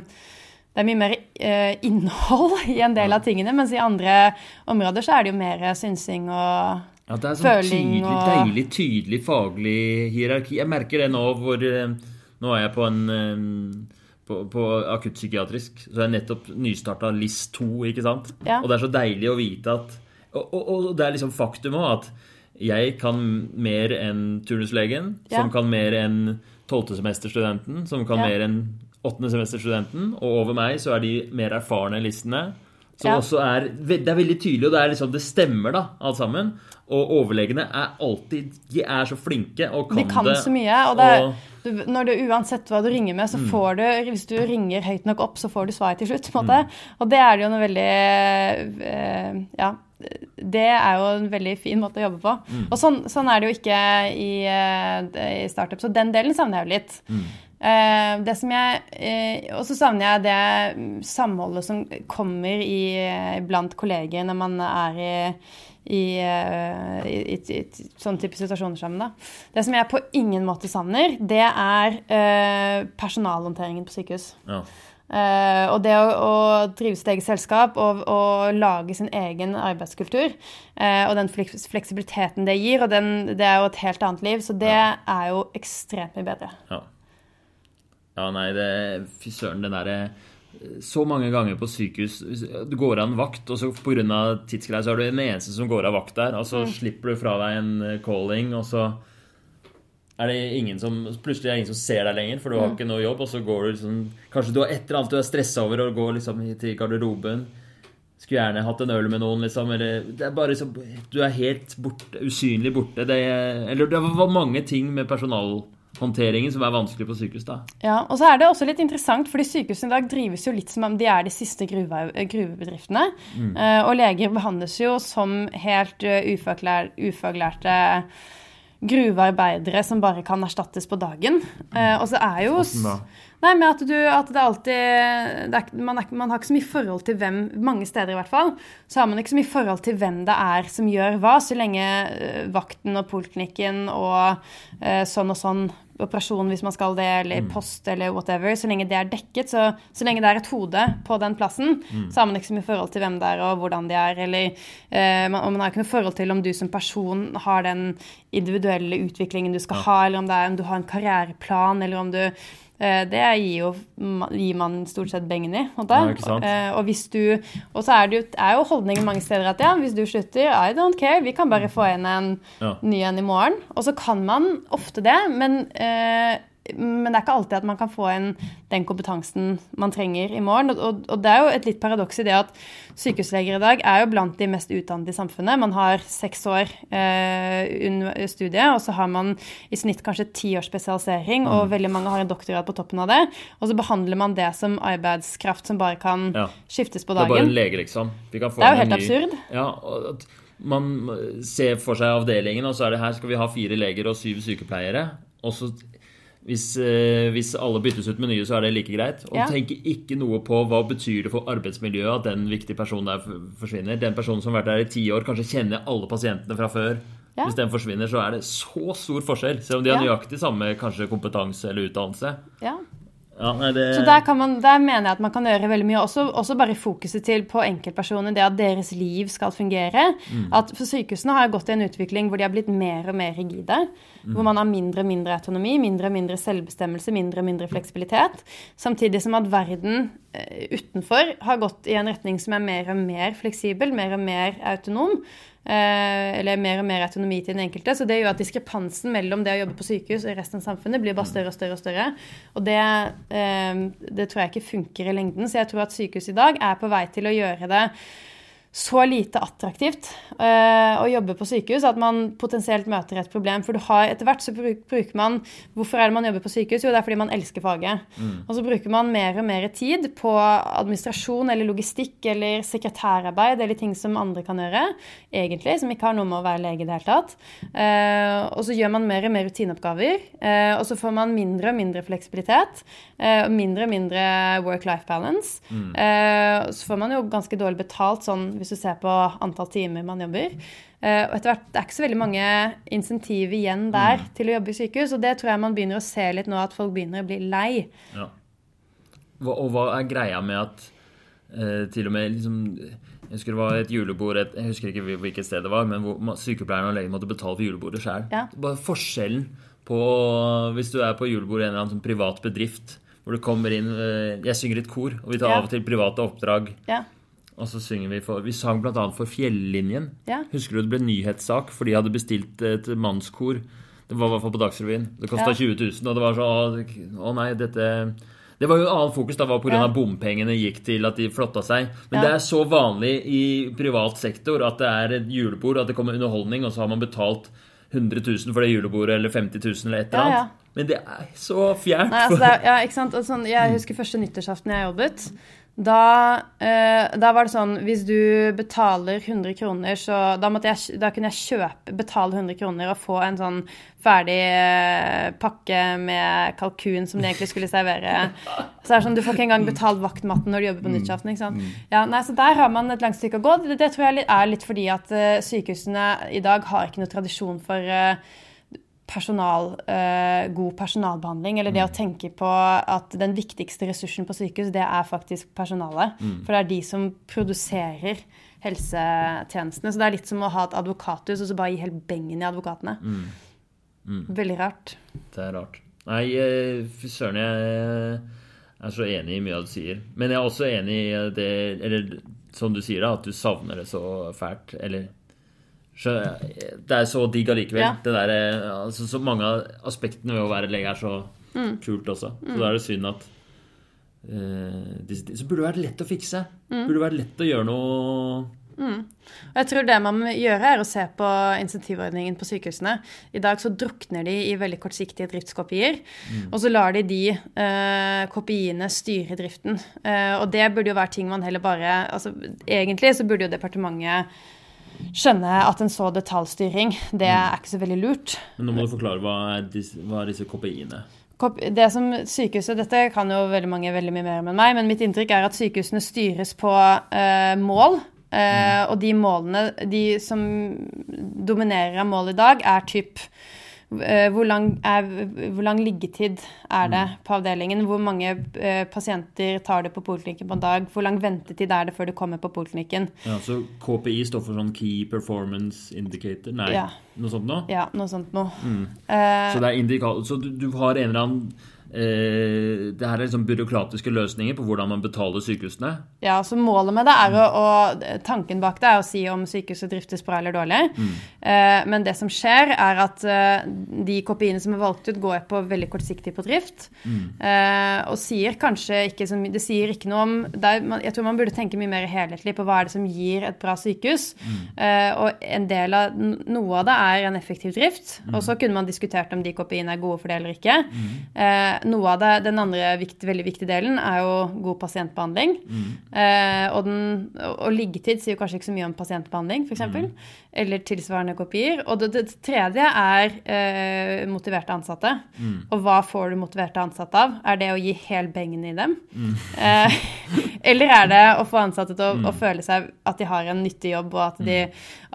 det er mye mer eh, innhold [laughs] i en del av tingene, mens i andre områder så er det jo mer synsing og føling. Ja, det er sånn tydelig, og- deilig tydelig faglig hierarki. Jeg merker det nå hvor eh, Nå er jeg på en eh, på, på akuttpsykiatrisk, så jeg nettopp nystarta LIS2, ikke sant? Ja. Og det er så deilig å vite at Og, og, og det er liksom faktum òg at jeg kan mer enn turnuslegen, Ja. som kan mer enn tolvtesemesterstudenten, som kan Ja. mer enn åttendesemesterstudenten, og over meg så er de mer erfarne listene. Som Ja. også er Det er veldig tydelig, og det liksom Det stemmer, da, alt sammen. Og overlegene er alltid De er så flinke og kan, De kan det. så mye. Og det, og- du, når du, uansett hva du ringer med, så får du Hvis du ringer høyt nok opp, så får du svar til slutt. på en måte. Og det er det jo noe veldig eh, Ja. Det er jo en veldig fin måte å jobbe på. Og sånn, sånn er det jo ikke i, eh, i startup. Så den delen savner jeg jo litt. Eh, det som jeg, eh, og så savner jeg det mm, samholdet som kommer i, blant kolleger når man er i, i, eh, i, i, i sånne type situasjoner sammen. Da. Det som jeg på ingen måte savner, det er eh, personalhåndteringen på sykehus. ja. Eh, og det å, å drive sitt eget selskap og, og lage sin egen arbeidskultur, eh, og den fleksibiliteten det gir, og den, det er jo et helt annet liv, så det er jo ekstremt mye bedre. Ja. ja, nei, det Fy søren, den derre Så mange ganger på sykehus Du går av en vakt, og så pga. tidsgreier så er du den eneste som går av vakt der. Og så slipper du fra deg en eh, calling, og så er det ingen som Plutselig er det ingen som ser deg lenger, for du har ikke noe jobb, og så går du liksom Kanskje du har et eller annet du er stressa over, og går liksom til garderoben. Skulle gjerne hatt en øl med noen, liksom. Eller det er bare liksom Du er helt borte, usynlig borte. Det er, eller det var mange ting med personalhåndteringen som er vanskelig på sykehus, da. Ja, og så er det også litt interessant, fordi sykehusene i dag drives jo litt som om de er de siste gruve, gruvebedriftene. Mm. og leger behandles jo som helt uh, ufaglær, ufaglærte gruvearbeidere som bare kan erstattes på dagen. Mm. og så er jo Nei, med at, du, at det alltid det er, man, er, man har ikke så mye forhold til hvem Mange steder i hvert fall. Så har man ikke så mye forhold til hvem det er som gjør hva, så lenge eh, vakten og poliklinikken og eh, sånn og sånn operasjon hvis man skal det, eller post eller whatever, så lenge det er dekket, så, så lenge det er et hode på den plassen, så har man ikke så mye forhold til hvem det er og hvordan de er, eller eh, man, man har ikke noe forhold til om du som person har den individuelle utviklingen du skal ha, eller om, det er, om du har en karriereplan, eller om du det gir, jo, gir man stort sett bengen i. Ja? Eh, og hvis du, og så er det jo, er jo holdningen mange steder at ja, hvis du slutter, I don't care, vi kan bare få inn en Ja. ny en i morgen. Og så kan man ofte det, men, eh, men det er ikke alltid at man kan få inn den kompetansen man trenger i morgen. Og, og, det er jo et litt paradoks i det at sykehusleger i dag er jo blant de mest utdannede i samfunnet. Man har seks år eh, under studiet, og så har man i snitt kanskje ti års spesialisering, og veldig mange har en doktorgrad på toppen av det. Og så behandler man det som arbeidskraft som bare kan Ja. skiftes på dagen. Det er bare en lege, liksom. Vi kan få Det er jo helt ny- absurd. Ja, og man ser for seg avdelingen, og så er det her skal vi ha fire leger og syv sykepleiere. Og så hvis, eh, hvis alle byttes ut med nye, så er det like greit. Og Ja. tenker ikke noe på hva betyr det for arbeidsmiljøet at den viktige personen der forsvinner. Den personen som har vært der i ti år, kanskje kjenner alle pasientene fra før. Ja. Hvis den forsvinner, så er det så stor forskjell. Selv om de har Ja. nøyaktig samme kanskje kompetanse eller utdannelse. Ja. Ja, nei, det... Så der, kan man, der mener jeg at man kan gjøre veldig mye. Også, også bare fokuset til på enkeltpersoner, det at deres liv skal fungere. At for Sykehusene har gått i en utvikling hvor de har blitt mer og mer rigide. Hvor man har mindre og mindre autonomi, mindre og mindre selvbestemmelse, mindre og mindre fleksibilitet. Samtidig som at verden eh, utenfor har gått i en retning som er mer og mer fleksibel, mer og mer autonom. Eh, eller mer og mer autonomi til den enkelte. Så det gjør at diskrepansen mellom det å jobbe på sykehus og resten av samfunnet blir bare større og større. Og større. Og det, eh, det tror jeg ikke funker i lengden. Så jeg tror at sykehus i dag er på vei til å gjøre det så lite attraktivt uh, å jobbe på sykehus at man potensielt møter et problem. For du har etter hvert så bruk, bruker man Hvorfor er det man jobber på sykehus? Jo, det er fordi man elsker faget. Og så bruker man mer og mer tid på administrasjon eller logistikk eller sekretærarbeid eller ting som andre kan gjøre, egentlig, som ikke har noe med å være lege i det hele tatt. Uh, og så gjør man mer og mer rutineoppgaver, uh, og så får man mindre og mindre fleksibilitet. og mindre og mindre work-life balance. Eh, så får man jo ganske dårlig betalt sånn hvis du ser på antall timer man jobber. Eh, og etter hvert, Det er ikke så veldig mange insentiv igjen der til å jobbe i sykehus. Og det tror jeg man begynner å se litt nå, at folk begynner å bli lei. Ja. og hva er greia med at eh, til og med liksom Jeg husker det var et julebord et, Jeg husker ikke hvilket sted det var, men hvor sykepleierne og legen måtte betale for julebordet sjøl. Ja. Bare forskjellen på Hvis du er på julebord i en eller annen sånn privat bedrift hvor det kommer inn eh, Jeg synger i et kor, og vi tar Ja. av og til private oppdrag. Ja. Og så synger vi for Vi sang bl.a. for Fjellinjen. Ja. Husker du det ble nyhetssak, for de hadde bestilt et mannskor. Det var i hvert fall på Dagsrevyen. Det kosta Ja. 20 000, og det var så Å, nei, dette Det var jo annet fokus Det var pga. Ja. bompengene gikk til at de flotta seg. Men Ja. det er så vanlig i privat sektor at det er et julebord, at det kommer underholdning, og så har man betalt 100 000 for det julebordet, eller 50 000, eller et eller annet. ja. Men det er så fjernt. Nei, altså er, [laughs] ja, ikke sant? Og sånn, jeg husker første nyttårsaften jeg jobbet. Da, eh, da var det sånn Hvis du betaler 100 kroner, så da, jeg, da kunne jeg kjøpe, betale 100 kroner og få en sånn ferdig eh, pakke med kalkun som de egentlig skulle servere. Så det er sånn, Du får ikke engang betalt vaktmatten når du jobber på nyttårsaften. ikke sant? Ja, nei, så Der har man et langt stykke å gå. Det, det tror jeg er litt fordi at eh, sykehusene i dag har ikke noe tradisjon for eh, personal, uh, god personalbehandling, eller det å tenke på at den viktigste ressursen på sykehus, det er faktisk personalet. For det er de som produserer helsetjenestene. Så det er litt som å ha et advokathus og så bare gi helt bengen i advokatene. Veldig rart. Det er rart. Nei, eh, fy søren, jeg er så enig i mye av det du sier. Men jeg er også enig i det Eller som du sier, da, at du savner det så fælt. Eller Det er så digg allikevel. Ja. Det der, eh, altså, så mange av aspektene ved å være lege er så Mm. kult også. Så da er det synd at uh, disse, Så burde det vært lett å fikse. Mm. Burde det vært lett å gjøre noe Og jeg tror det man må gjøre, er å se på insentivordningen på sykehusene. I dag så drukner de i veldig kortsiktige driftskopier, og så lar de de eh, kopiene styre driften. Eh, og det burde jo være ting man heller bare altså, Egentlig så burde jo departementet skjønne at en så detaljstyring, det er ikke så veldig lurt. Men nå må du forklare hva er disse, hva er disse KPI-ene? Det som sykehuset, Dette kan jo veldig mange veldig mye mer om enn meg, men mitt inntrykk er at sykehusene styres på uh, mål. Eh, og de målene de som dominerer av mål i dag, er typ hvor, lang er, hvor lang liggetid er det på avdelingen? Hvor mange eh, pasienter tar det på poliklinikken på en dag? Hvor lang ventetid er det før du kommer på poliklinikken? Ja, så KPI står for sånn Key Performance Indicator? Nei, Ja. noe sånt noe? Ja, noe sånt noe. Eh, Så det er så du, du har en eller annen eh, Det her er liksom byråkratiske løsninger på hvordan man betaler sykehusene. Ja, så Målet med det er å, og tanken bak det er å si om sykehuset driftes bra eller dårlig. Mm. men det som skjer, er at eh, de kopiene som er valgt ut, går på veldig kortsiktig på drift. Mm. og sier kanskje ikke så mye Det sier ikke noe om er, Jeg tror man burde tenke mye mer helhetlig på hva er det som gir et bra sykehus. Mm. og en del av, noe av det er en effektiv drift. Og så kunne man diskutert om de kopiene er gode for det eller ikke. Eh, noe av det, Den andre viktig, veldig viktige delen er jo god pasientbehandling. Eh, og, den, og, og liggetid sier kanskje ikke så mye om pasientbehandling, f.eks. Eller tilsvarende kopier. Og det, det tredje er eh, motiverte ansatte. Og hva får du motiverte ansatte av? Er det å gi hel bengen i dem? [laughs] Eh, eller er det å få ansatte til å, å føle seg at de har en nyttig jobb, og at, de,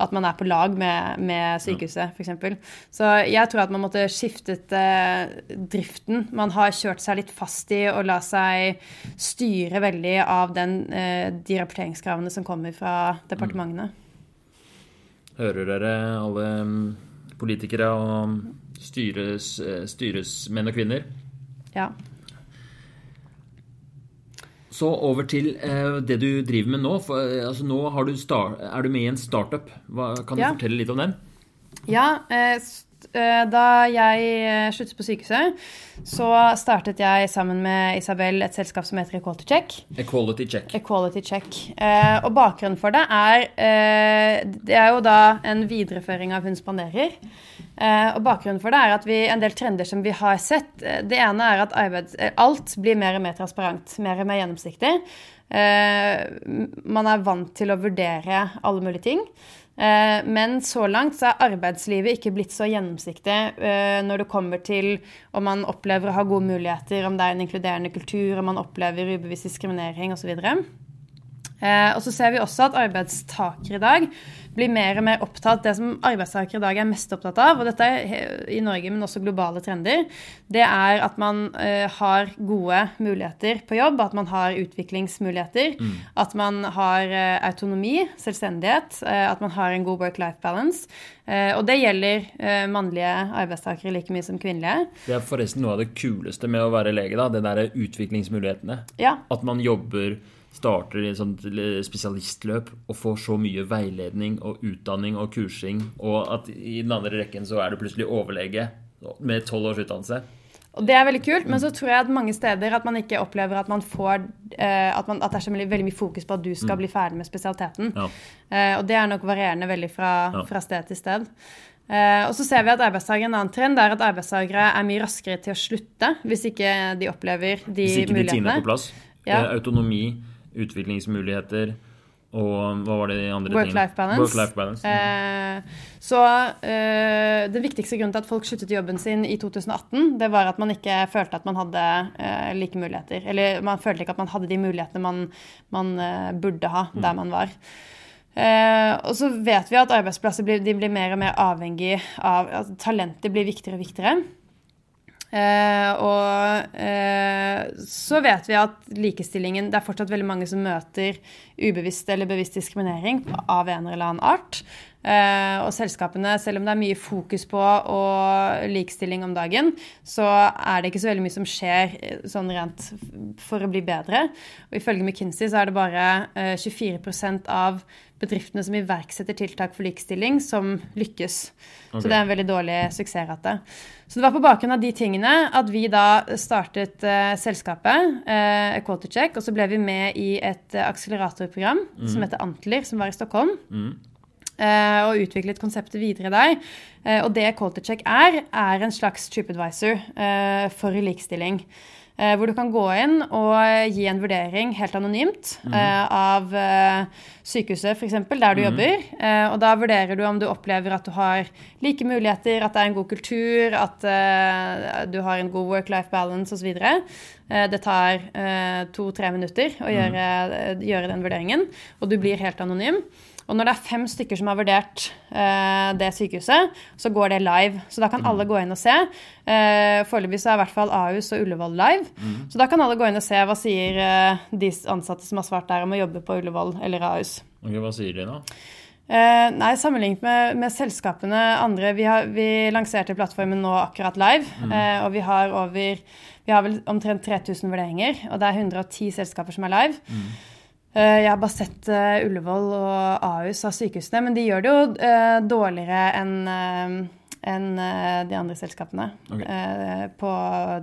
at man er på lag med, med sykehuset, f.eks. Så jeg tror at man måtte skiftet eh, driften. Man har kjørt seg litt fast i å la seg styre veldig av den, eh, de rapporteringskravene som kommer fra departementene. Hører dere, alle mm, politikere og styres, eh, styresmenn og -kvinner? Ja. Så over til eh, det du driver med nå. For, eh, altså, nå har du start, er du med i en startup. Hva, kan du Ja. fortelle litt om den? Ja, eh, da jeg eh, sluttet på sykehuset, så startet jeg sammen med Isabel et selskap som heter Equality Check. Equality check. Equality Check. Eh, og bakgrunnen for det er eh, Det er jo da en videreføring av Hun spanderer. Eh, og bakgrunnen for det er at vi, en del trender som vi har sett eh, Det ene er at arbeids, eh, alt blir mer og mer transparent, mer og mer gjennomsiktig. Eh, man er vant til å vurdere alle mulige ting. Eh, Men så langt så er arbeidslivet ikke blitt så gjennomsiktig eh, når det kommer til om man opplever å ha gode muligheter, om det er en inkluderende kultur, om man opplever ubevisst diskriminering osv. Eh, og så ser vi også at arbeidstakere i dag blir mer og mer opptatt Det som arbeidstakere i dag er mest opptatt av, og dette er i Norge, men også globale trender, det er at man eh, har gode muligheter på jobb, at man har utviklingsmuligheter, at man har eh, autonomi, selvstendighet, eh, at man har en god work-life balance. Og det gjelder mannlige arbeidstakere like mye som kvinnelige. Det er forresten noe av det kuleste med å være lege, da. Det derre utviklingsmulighetene. Ja, At man jobber Starter i et sånt spesialistløp og får så mye veiledning og utdanning og kursing, og at i den andre rekken så er du plutselig overlege med tolv års utdannelse. Og det er veldig kult, men så tror jeg at mange steder at man ikke opplever at man får eh, at, man, at det er så veldig, mye fokus på at du skal bli ferdig med spesialiteten. Ja. Eh, og det er nok varierende veldig fra, fra sted til sted. Uh, og så ser vi at arbeidstakere, En annen trend er at arbeidstakere er mye raskere til å slutte hvis ikke de opplever de mulighetene. Hvis ikke de tiner er på plass. Ja. Autonomi, utviklingsmuligheter og hva var det de andre Work-life balance. Work-life balance. Eh, så eh, Den viktigste grunnen til at folk sluttet jobben sin i 2018, det var at man ikke følte at man hadde eh, like muligheter. Eller man følte ikke at man hadde de mulighetene man, man eh, burde ha der man var. Eh, og så vet vi at arbeidsplasser blir, de blir mer og mer avhengig av at Talentet blir viktigere og viktigere. Eh, og eh, så vet vi at likestillingen Det er fortsatt veldig mange som møter ubevisst eller bevisst diskriminering av en eller annen art. Eh, og selskapene, selv om det er mye fokus på og likestilling om dagen, så er det ikke så veldig mye som skjer eh, sånn rent for å bli bedre. Og ifølge McKinsey så er det bare eh, 24% av bedriftene som iverksetter tiltak for likestilling, som lykkes. Okay. Så det er en veldig dårlig suksessrate. Så det var på bakgrunn av de tingene at vi da startet uh, selskapet, uh, Quality Check, og så ble vi med i et uh, akseleratorprogram som heter Antler, som var i Stockholm. eh, og utviklet konseptet videre der. Uh, og det Quality Check er, er en slags TripAdvisor for likestilling. Eh, hvor du kan gå inn og gi en vurdering helt anonymt eh, av eh, sykehuset, f.eks., der du jobber. Eh, og da vurderer du om du opplever at du har like muligheter, at det er en god kultur, at du har en god work-life balance osv. Eh, det tar eh, to-tre minutter å gjøre, gjøre den vurderingen, og du blir helt anonym. Og når det er fem stykker som har vurdert eh, det sykehuset, så går det live. Så da kan alle gå inn og se. Eh, Foreløpig så er i hvert fall Ahus og Ullevål live. Så da kan alle gå inn og se hva sier eh, de ansatte som har svart der om å jobbe på Ullevål eller Ahus. Ok, Hva sier de da? Eh, nei, sammenlignet med, med selskapene andre vi, har, vi lanserte plattformen nå akkurat live, eh, og vi har over Vi har vel omtrent 3000 vurderinger, og det er 110 selskaper som er live. Eh, jeg har bare sett eh, Ullevål og Ahus av sykehusene, men de gjør det jo eh, dårligere enn eh, enn eh, de andre selskapene okay. eh, på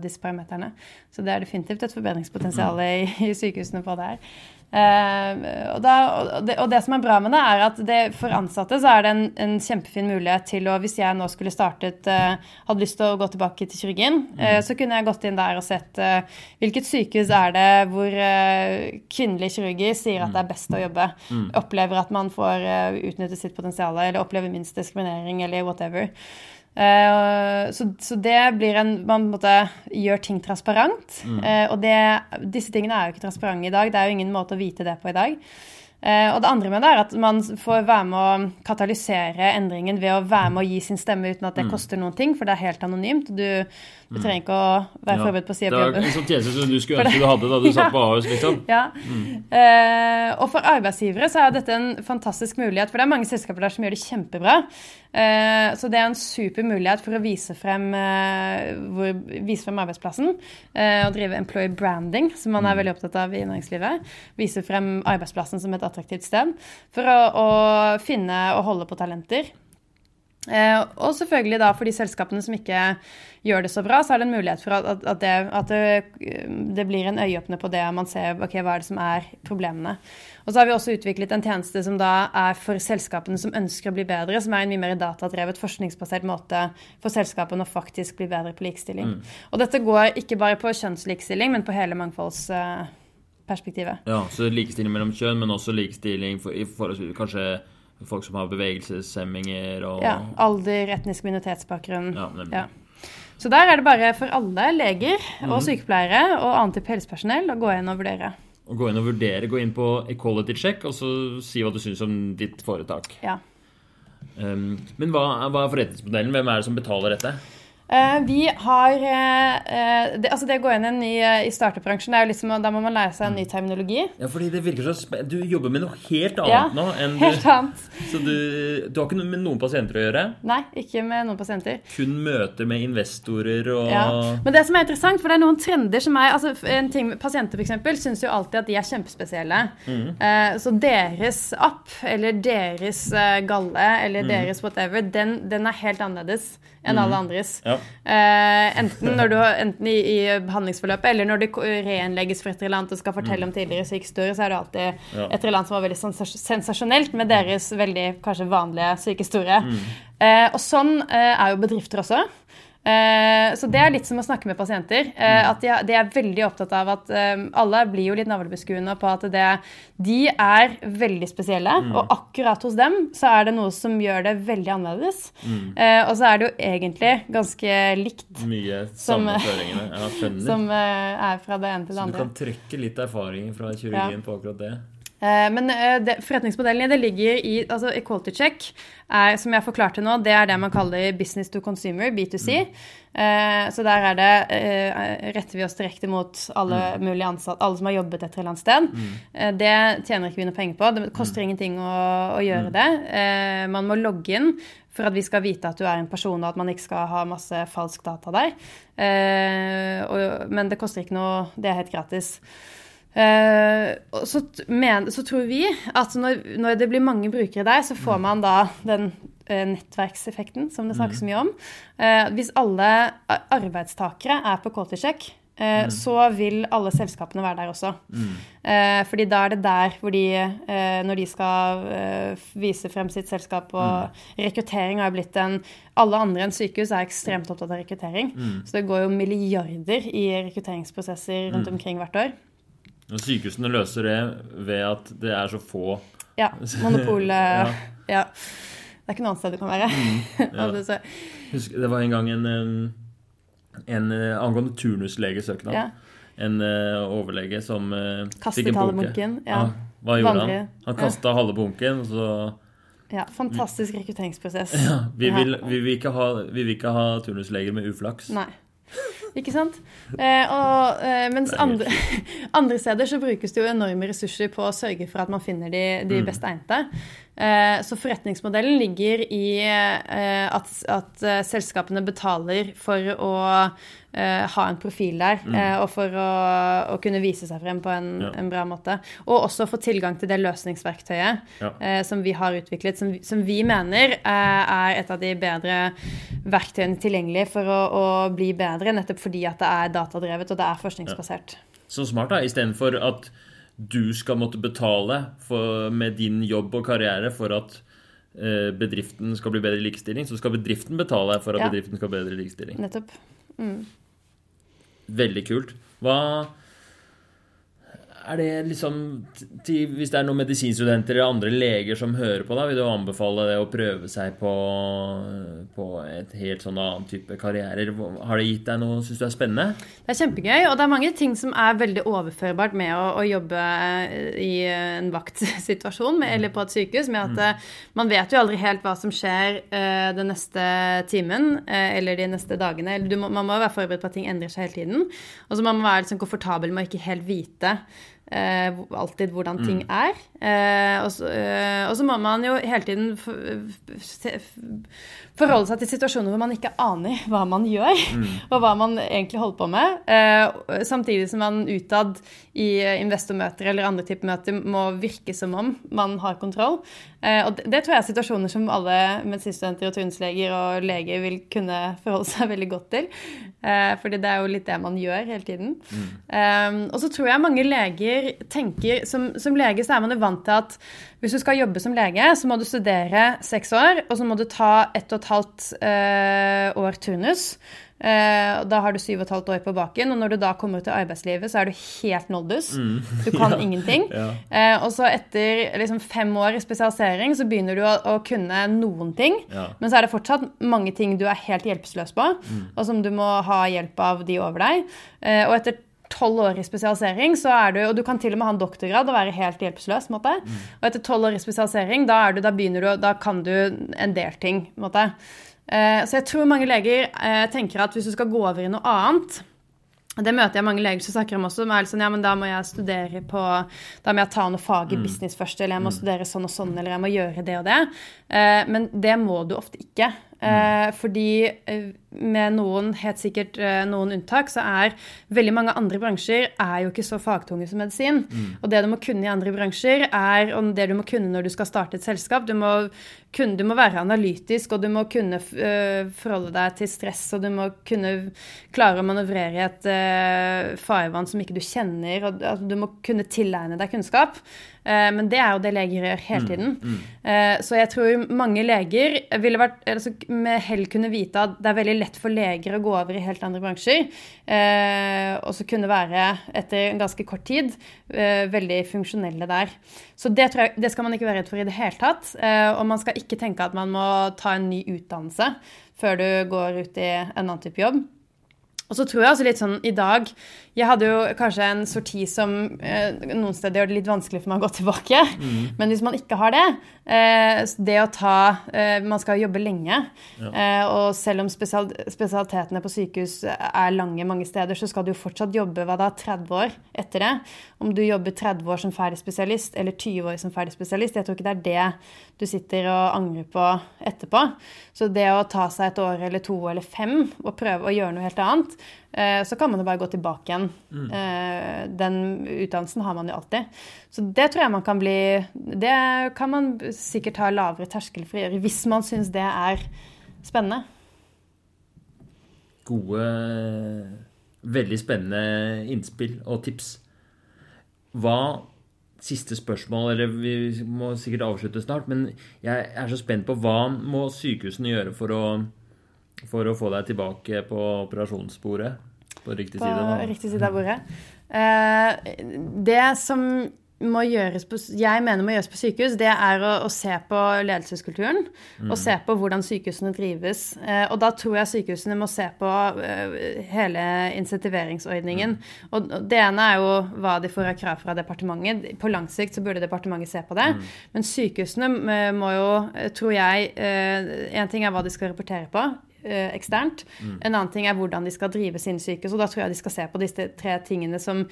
disse parameterne. Så det er definitivt et forbedringspotensial i, i sykehusene på det her. Eh, og, da, og, det, og det som er bra med det, er at det, for ansatte så er det en, en kjempefin mulighet til å Hvis jeg nå skulle startet eh, Hadde lyst til å gå tilbake til kirurgien, eh, så kunne jeg gått inn der og sett eh, hvilket sykehus er det hvor kvinnelige kirurger sier at det er best å jobbe. Opplever at man får utnyttet sitt potensial, eller opplever minst diskriminering, eller whatever. Eh, så, så det blir en Man måte gjør ting transparent. Eh, og det, disse tingene er jo ikke transparente i dag. Det er jo ingen måte å vite det på i dag. Eh, og det andre med det er at man får være med å katalysere endringen ved å være med å gi sin stemme uten at det koster noen ting, for det er helt anonymt. Du, du trenger ikke å være forberedt på å si Det opp er en sånn tjeneste som du skulle ønske du hadde da du satt på [laughs] Ahus, liksom. Ja. Eh, og for arbeidsgivere så er dette en fantastisk mulighet, for det er mange selskaper der som gjør det kjempebra. Eh, så det er en super mulighet for å vise frem, eh, hvor, vise frem arbeidsplassen. Eh, og drive employee branding, som man er veldig opptatt av i næringslivet. Vise frem arbeidsplassen som et attraktivt sted. For å, å finne og holde på talenter. Og selvfølgelig da for de selskapene som ikke gjør det så bra, så er det en mulighet for at, at, det, at det, det blir en øyeåpner på det, man ser ok, hva er det som er problemene. Og så har vi også utviklet en tjeneste som da er for selskapene som ønsker å bli bedre, som er en mye mer datadrevet, forskningsbasert måte for selskapene å faktisk bli bedre på likestilling. Og dette går ikke bare på kjønnslikestilling, men på hele mangfoldsperspektivet. Ja, så likestilling mellom kjønn, men også likestilling for, i forhold til kanskje folk som har bevegelseshemminger og Ja, alder, etnisk minoritetsbakgrunn. Ja, nemlig. Ja. Så der er det bare for alle leger og sykepleiere og annet type helsepersonell å gå inn og vurdere. Å gå inn og vurdere. Gå inn på Equality Check og så si hva du syns om ditt foretak. Ja. Um, men hva, hva er forretningsmodellen? Hvem er det som betaler dette? Eh, vi har eh, eh, det, Altså, det å gå inn i en ny i starterbransjen, det er jo liksom, da må man lære seg en ny terminologi. Ja, fordi det virker så Du jobber med noe helt annet Ja, nå. Enn [laughs] du, annet. så du, du har ikke noe med noen pasienter å gjøre? Nei, ikke med noen pasienter. Kun møter med investorer og Ja. Men det som er interessant, for det er noen trender som er altså en ting, Pasienter eksempel, syns jo alltid at de er kjempespesielle. Mm. Så deres app, eller deres galle, eller Mm. deres whatever, den, den er helt annerledes enn alle andres. Ja. Uh, enten, når du, enten i, i behandlingsforløpet eller når det reinnlegges for et eller annet og skal fortelle om tidligere sykehistorie, så er det alltid. Ja. et eller annet som var veldig sens sensasjonelt med deres veldig kanskje vanlige sykehistorie. Mm. Uh, og sånn uh, er jo bedrifter også. Eh, så det er litt som å snakke med pasienter. Eh, Mm. at de, er- er veldig opptatt av at eh, alle blir jo litt navlebeskuende på at det, de er veldig spesielle. Mm. Og akkurat hos dem så er det noe som gjør det veldig annerledes. Mm. Og så er det jo egentlig ganske likt Mye Som- [laughs] som er fra det ene til det andre. så du kan trekke litt erfaring fra kirurgien Ja. på akkurat det. Eh, Men eh, det, forretningsmodellen det ligger i altså Equality check, er, som jeg forklarte nå, det er det man kaller business to consumer, B2C. Mm. Så der er det, eh, retter vi oss direkte mot alle mulige ansatte, alle som har jobbet et eller annet sted. Mm. Det tjener ikke vi noe penger på. Det koster ingenting å, å gjøre det. Eh, Man må logge inn for at vi skal vite at du er en person, og at man ikke skal ha masse falsk data der. Eh, men det koster ikke noe, det er helt gratis. Eh, så, men, så tror vi at når, når det blir mange brukere der, så får man da den eh, nettverkseffekten som det snakkes mye om. Eh, hvis alle arbeidstakere er på Quality-check, eh, så vil alle selskapene være der også. Eh, fordi da er det der hvor de, eh, når de skal vise frem sitt selskap, og rekruttering har blitt en Alle andre enn sykehus er ekstremt opptatt av rekruttering. Så det går jo milliarder i rekrutteringsprosesser rundt omkring hvert år. Og sykehusene løser det ved at det er så få Ja. [laughs] Monopol eh, Ja. ja. Det er ikke noe annet sted du kan være. Altså, [laughs] så, Husk, Det var en gang en, en, eh, angående turnuslegesøknad. ja. En uh, overlege som uh, Kastet fikk en bunke. bunken, ja. Hva gjorde Vandre, han? Han ja. kasta halve bunken, og så ja. Fantastisk rekrutteringsprosess. ja, vi, Ja. vil, vi, vil ha, vi vil ikke ha turnusleger med uflaks. Nei. Ikke sant? Eh, og, eh, mens andre, [laughs] andre steder så brukes det jo enorme ressurser på å sørge for at man finner de, de Mm. best egnede. Eh, så forretningsmodellen ligger i eh, at, at eh, selskapene betaler for å eh, ha en profil der, eh, og for å, å kunne vise seg frem på en, Mm. Ja. en bra måte. Og også få tilgang til det løsningsverktøyet Ja. uh, som vi har utviklet, som, som vi mener er et av de bedre verktøyene tilgjengelig for å, å bli bedre, nettopp fordi at det er datadrevet og det er forskningsbasert. Så smart, da. Istedenfor at du skal måtte betale for, med din jobb og karriere for at bedriften skal bli bedre i likestilling, så skal bedriften betale for at Ja. bedriften skal bli bedre i likestilling. Nettopp. Mm. Veldig kult. Hva er det liksom til, Hvis det er noen medisinstudenter eller andre leger som hører på, da, vil du anbefale det å prøve seg på, på et helt sånn annen type karrierer? Har det gitt deg noe syns du er spennende? Det er kjempegøy, og det er mange ting som er veldig overførbart med å, å jobbe i en vaktsituasjon med, eller på et sykehus. med at mm. Man vet jo aldri helt hva som skjer uh, den neste timen uh, eller de neste dagene. Eller du må, man må være forberedt på at ting endrer seg hele tiden. Og så må man være liksom komfortabel med å ikke helt vite eh, alltid hvordan ting er. Eh, og, så, eh, må man jo hele tiden for, forholde seg til situasjoner hvor man ikke aner hva man gjør, [laughs] og hva man egentlig holder på med. Eh, samtidig som man utad i investormøter eller andre typer møter må virke som om man har kontroll. Eh, og det, tror jeg er situasjoner som alle medisinstudenter og turnusleger og leger vil kunne forholde seg veldig godt til. Eh, fordi det er jo litt det man gjør hele tiden. Mm. og så tror jeg mange leger tenker Som, som lege så er man jo vant til at hvis du skal jobbe som lege, så må du studere seks år, og så må du ta ett og et halvt eh, år turnus. Eh, da har du syv og et halvt år på baken, og når du da kommer ut i arbeidslivet, så er du helt noldus. [laughs] Du kan ingenting. Ja. Eh, og så etter liksom, fem år i spesialisering så begynner du å, å kunne noen ting. Ja. Men så er det fortsatt mange ting du er helt hjelpeløs på, og som du må ha hjelp av de over deg. Eh, og etter tolv år i spesialisering, så er du, og du kan til og med ha en doktorgrad og være helt hjelpeløs. Mm. Og etter tolv år i spesialisering, da, er du, da, begynner du, da kan du en del ting. måte. Eh, så jeg tror mange leger eh, tenker at hvis du skal gå over i noe annet Det møter jeg mange leger som snakker om også. som er sånn, ja, men Da må jeg studere på, da må jeg ta noe fag i business først, eller jeg må studere sånn og sånn, eller jeg må gjøre det og det. Eh, men det må du ofte ikke. Eh, fordi eh, med noen, helt sikkert eh, noen unntak, så er veldig mange andre bransjer er jo ikke så fagtunge som medisin. Og det du må kunne i andre bransjer, er om det du må kunne når du skal starte et selskap. Du må, kunne, du må være analytisk, og du må kunne forholde deg til stress, og du må kunne klare å manøvrere i et eh, farvann som ikke du kjenner, og altså, du må kunne tilegne deg kunnskap. Eh, men det er jo det leger gjør hele tiden. Eh, så jeg tror mange leger ville vært, altså, med hell kunne vite at det er veldig lett for leger å gå over i helt andre bransjer, eh, og så kunne være, etter en ganske kort tid, veldig funksjonelle der. Så det, tror jeg, det skal man ikke være redd for i det hele tatt. Og man skal ikke tenke at man må ta en ny utdannelse før du går ut i en annen type jobb. Og så tror jeg altså litt sånn i dag Jeg hadde jo kanskje en sorti som eh, noen steder gjør det litt vanskelig for meg å gå tilbake. Men hvis man ikke har det eh, Det å ta eh, Man skal jobbe lenge. Eh, og selv om spesial, spesialitetene på sykehus er lange mange steder, så skal du fortsatt jobbe hva da, 30 år etter det. Om du jobber 30 år som ferdig spesialist eller 20 år som ferdig spesialist, jeg tror ikke det er det du sitter og angrer på etterpå. Så det å ta seg et år eller to eller fem og prøve å gjøre noe helt annet, så kan man jo bare gå tilbake igjen. Mm. Den utdannelsen har man jo alltid. Så det tror jeg man kan bli Det kan man sikkert ha lavere terskel for å gjøre hvis man syns det er spennende. Gode, veldig spennende innspill og tips. Hva Siste spørsmål, eller vi må sikkert avslutte snart, men jeg er så spent på hva må sykehusene gjøre for å, for å få deg tilbake på operasjonsbordet? På riktig På side? da? riktig side av bordet. Eh, Det som må gjøres på, jeg mener må gjøres på sykehus, det er å, å se på ledelseskulturen. Og se på hvordan sykehusene drives. Eh, og da tror jeg sykehusene må se på eh, hele insentiveringsordningen. Og og det ene er jo hva de får av krav fra departementet. På lang sikt så burde departementet se på det. Men sykehusene eh, må jo, eh, tror jeg En ting er hva de skal rapportere på eh, eksternt. En annen ting er hvordan de skal drive sine sykehus. Og da tror jeg de skal se på disse tre tingene som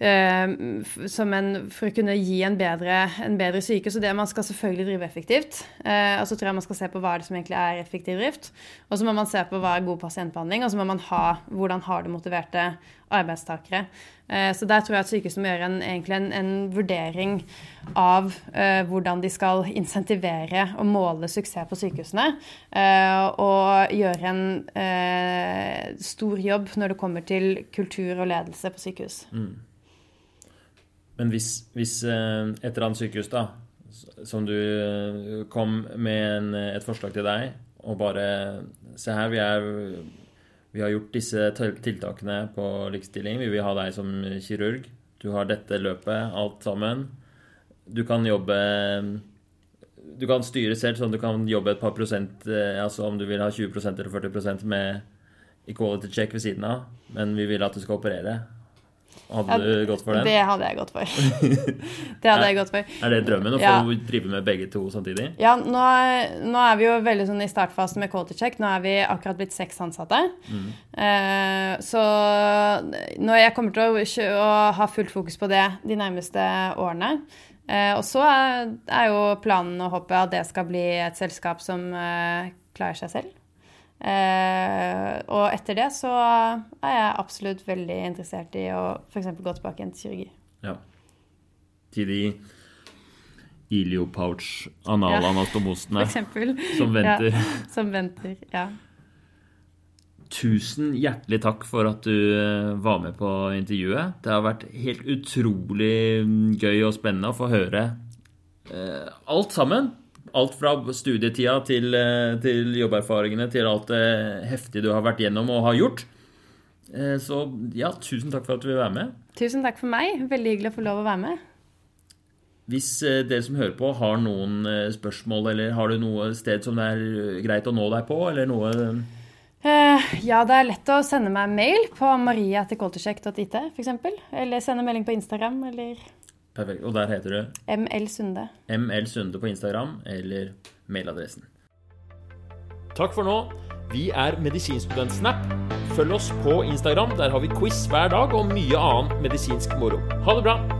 som en, for å kunne gi en bedre, en bedre sykehus. Og det man skal selvfølgelig drive effektivt. Eh, og så tror jeg man skal se på hva det som egentlig er effektiv drift. Og så må man se på hva er god pasientbehandling, og så må man ha hvordan har du motiverte arbeidstakere. Eh, så der tror jeg at sykehusene må gjøre en, egentlig en, en vurdering av eh, hvordan de skal insentivere og måle suksess på sykehusene. Eh, og gjøre en eh, stor jobb når det kommer til kultur og ledelse på sykehus. Men hvis, hvis eh, et eller annet sykehus da, som du eh, kom med en, eh, et forslag til deg, og bare Se her, vi, er, vi har gjort disse tiltakene på likestilling. Vi vil ha deg som kirurg. Du har dette løpet, alt sammen. Du kan jobbe Du kan styre selv, sånn du kan jobbe et par prosent Altså om du vil ha 20% eller 40% med equality check ved siden av, men vi vil at du skal operere. Hadde du gått for den? Det hadde jeg gått for. det hadde jeg gått for. Er det drømmen å få Ja. drive med begge to samtidig? Ja, nå er, nå er vi jo veldig sånn i startfasen med quality check. Nå er vi akkurat blitt seks ansatte. Eh, så når jeg kommer til å, å ha fullt fokus på det de nærmeste årene. Eh, og så er, er jo planen og håpet at det skal bli et selskap som eh, klarer seg selv. Eh, og etter det så er jeg absolutt veldig interessert i å f.eks. gå tilbake igjen til kirurgi. Ja. Til de iliopouch-analanastomosene eksempel. som venter. Ja, som venter, ja. Tusen hjertelig takk for at du eh, var med på intervjuet. Det har vært helt utrolig mm, gøy og spennende å få høre eh, alt sammen. Alt fra studietida til, eh, til jobberfaringene til alt det heftige du har vært gjennom og har gjort. Eh, så ja, tusen takk for at du vil være med. Tusen takk for meg. Veldig hyggelig å få lov å være med. Hvis eh, dere som hører på har noen spørsmål, eller har du noe sted som det er greit å nå deg på, eller noe ja, det er lett å sende meg mail på maria.culturesjekk.it f.eks. Eller sende melding på Instagram eller Perfekt. Og der heter du ML Sunde. ML Sunde på Instagram eller mailadressen. Takk for nå. Vi er Medisinstudentsnap. Følg oss på Instagram. Der har vi quiz hver dag og mye annen medisinsk moro. Ha det bra!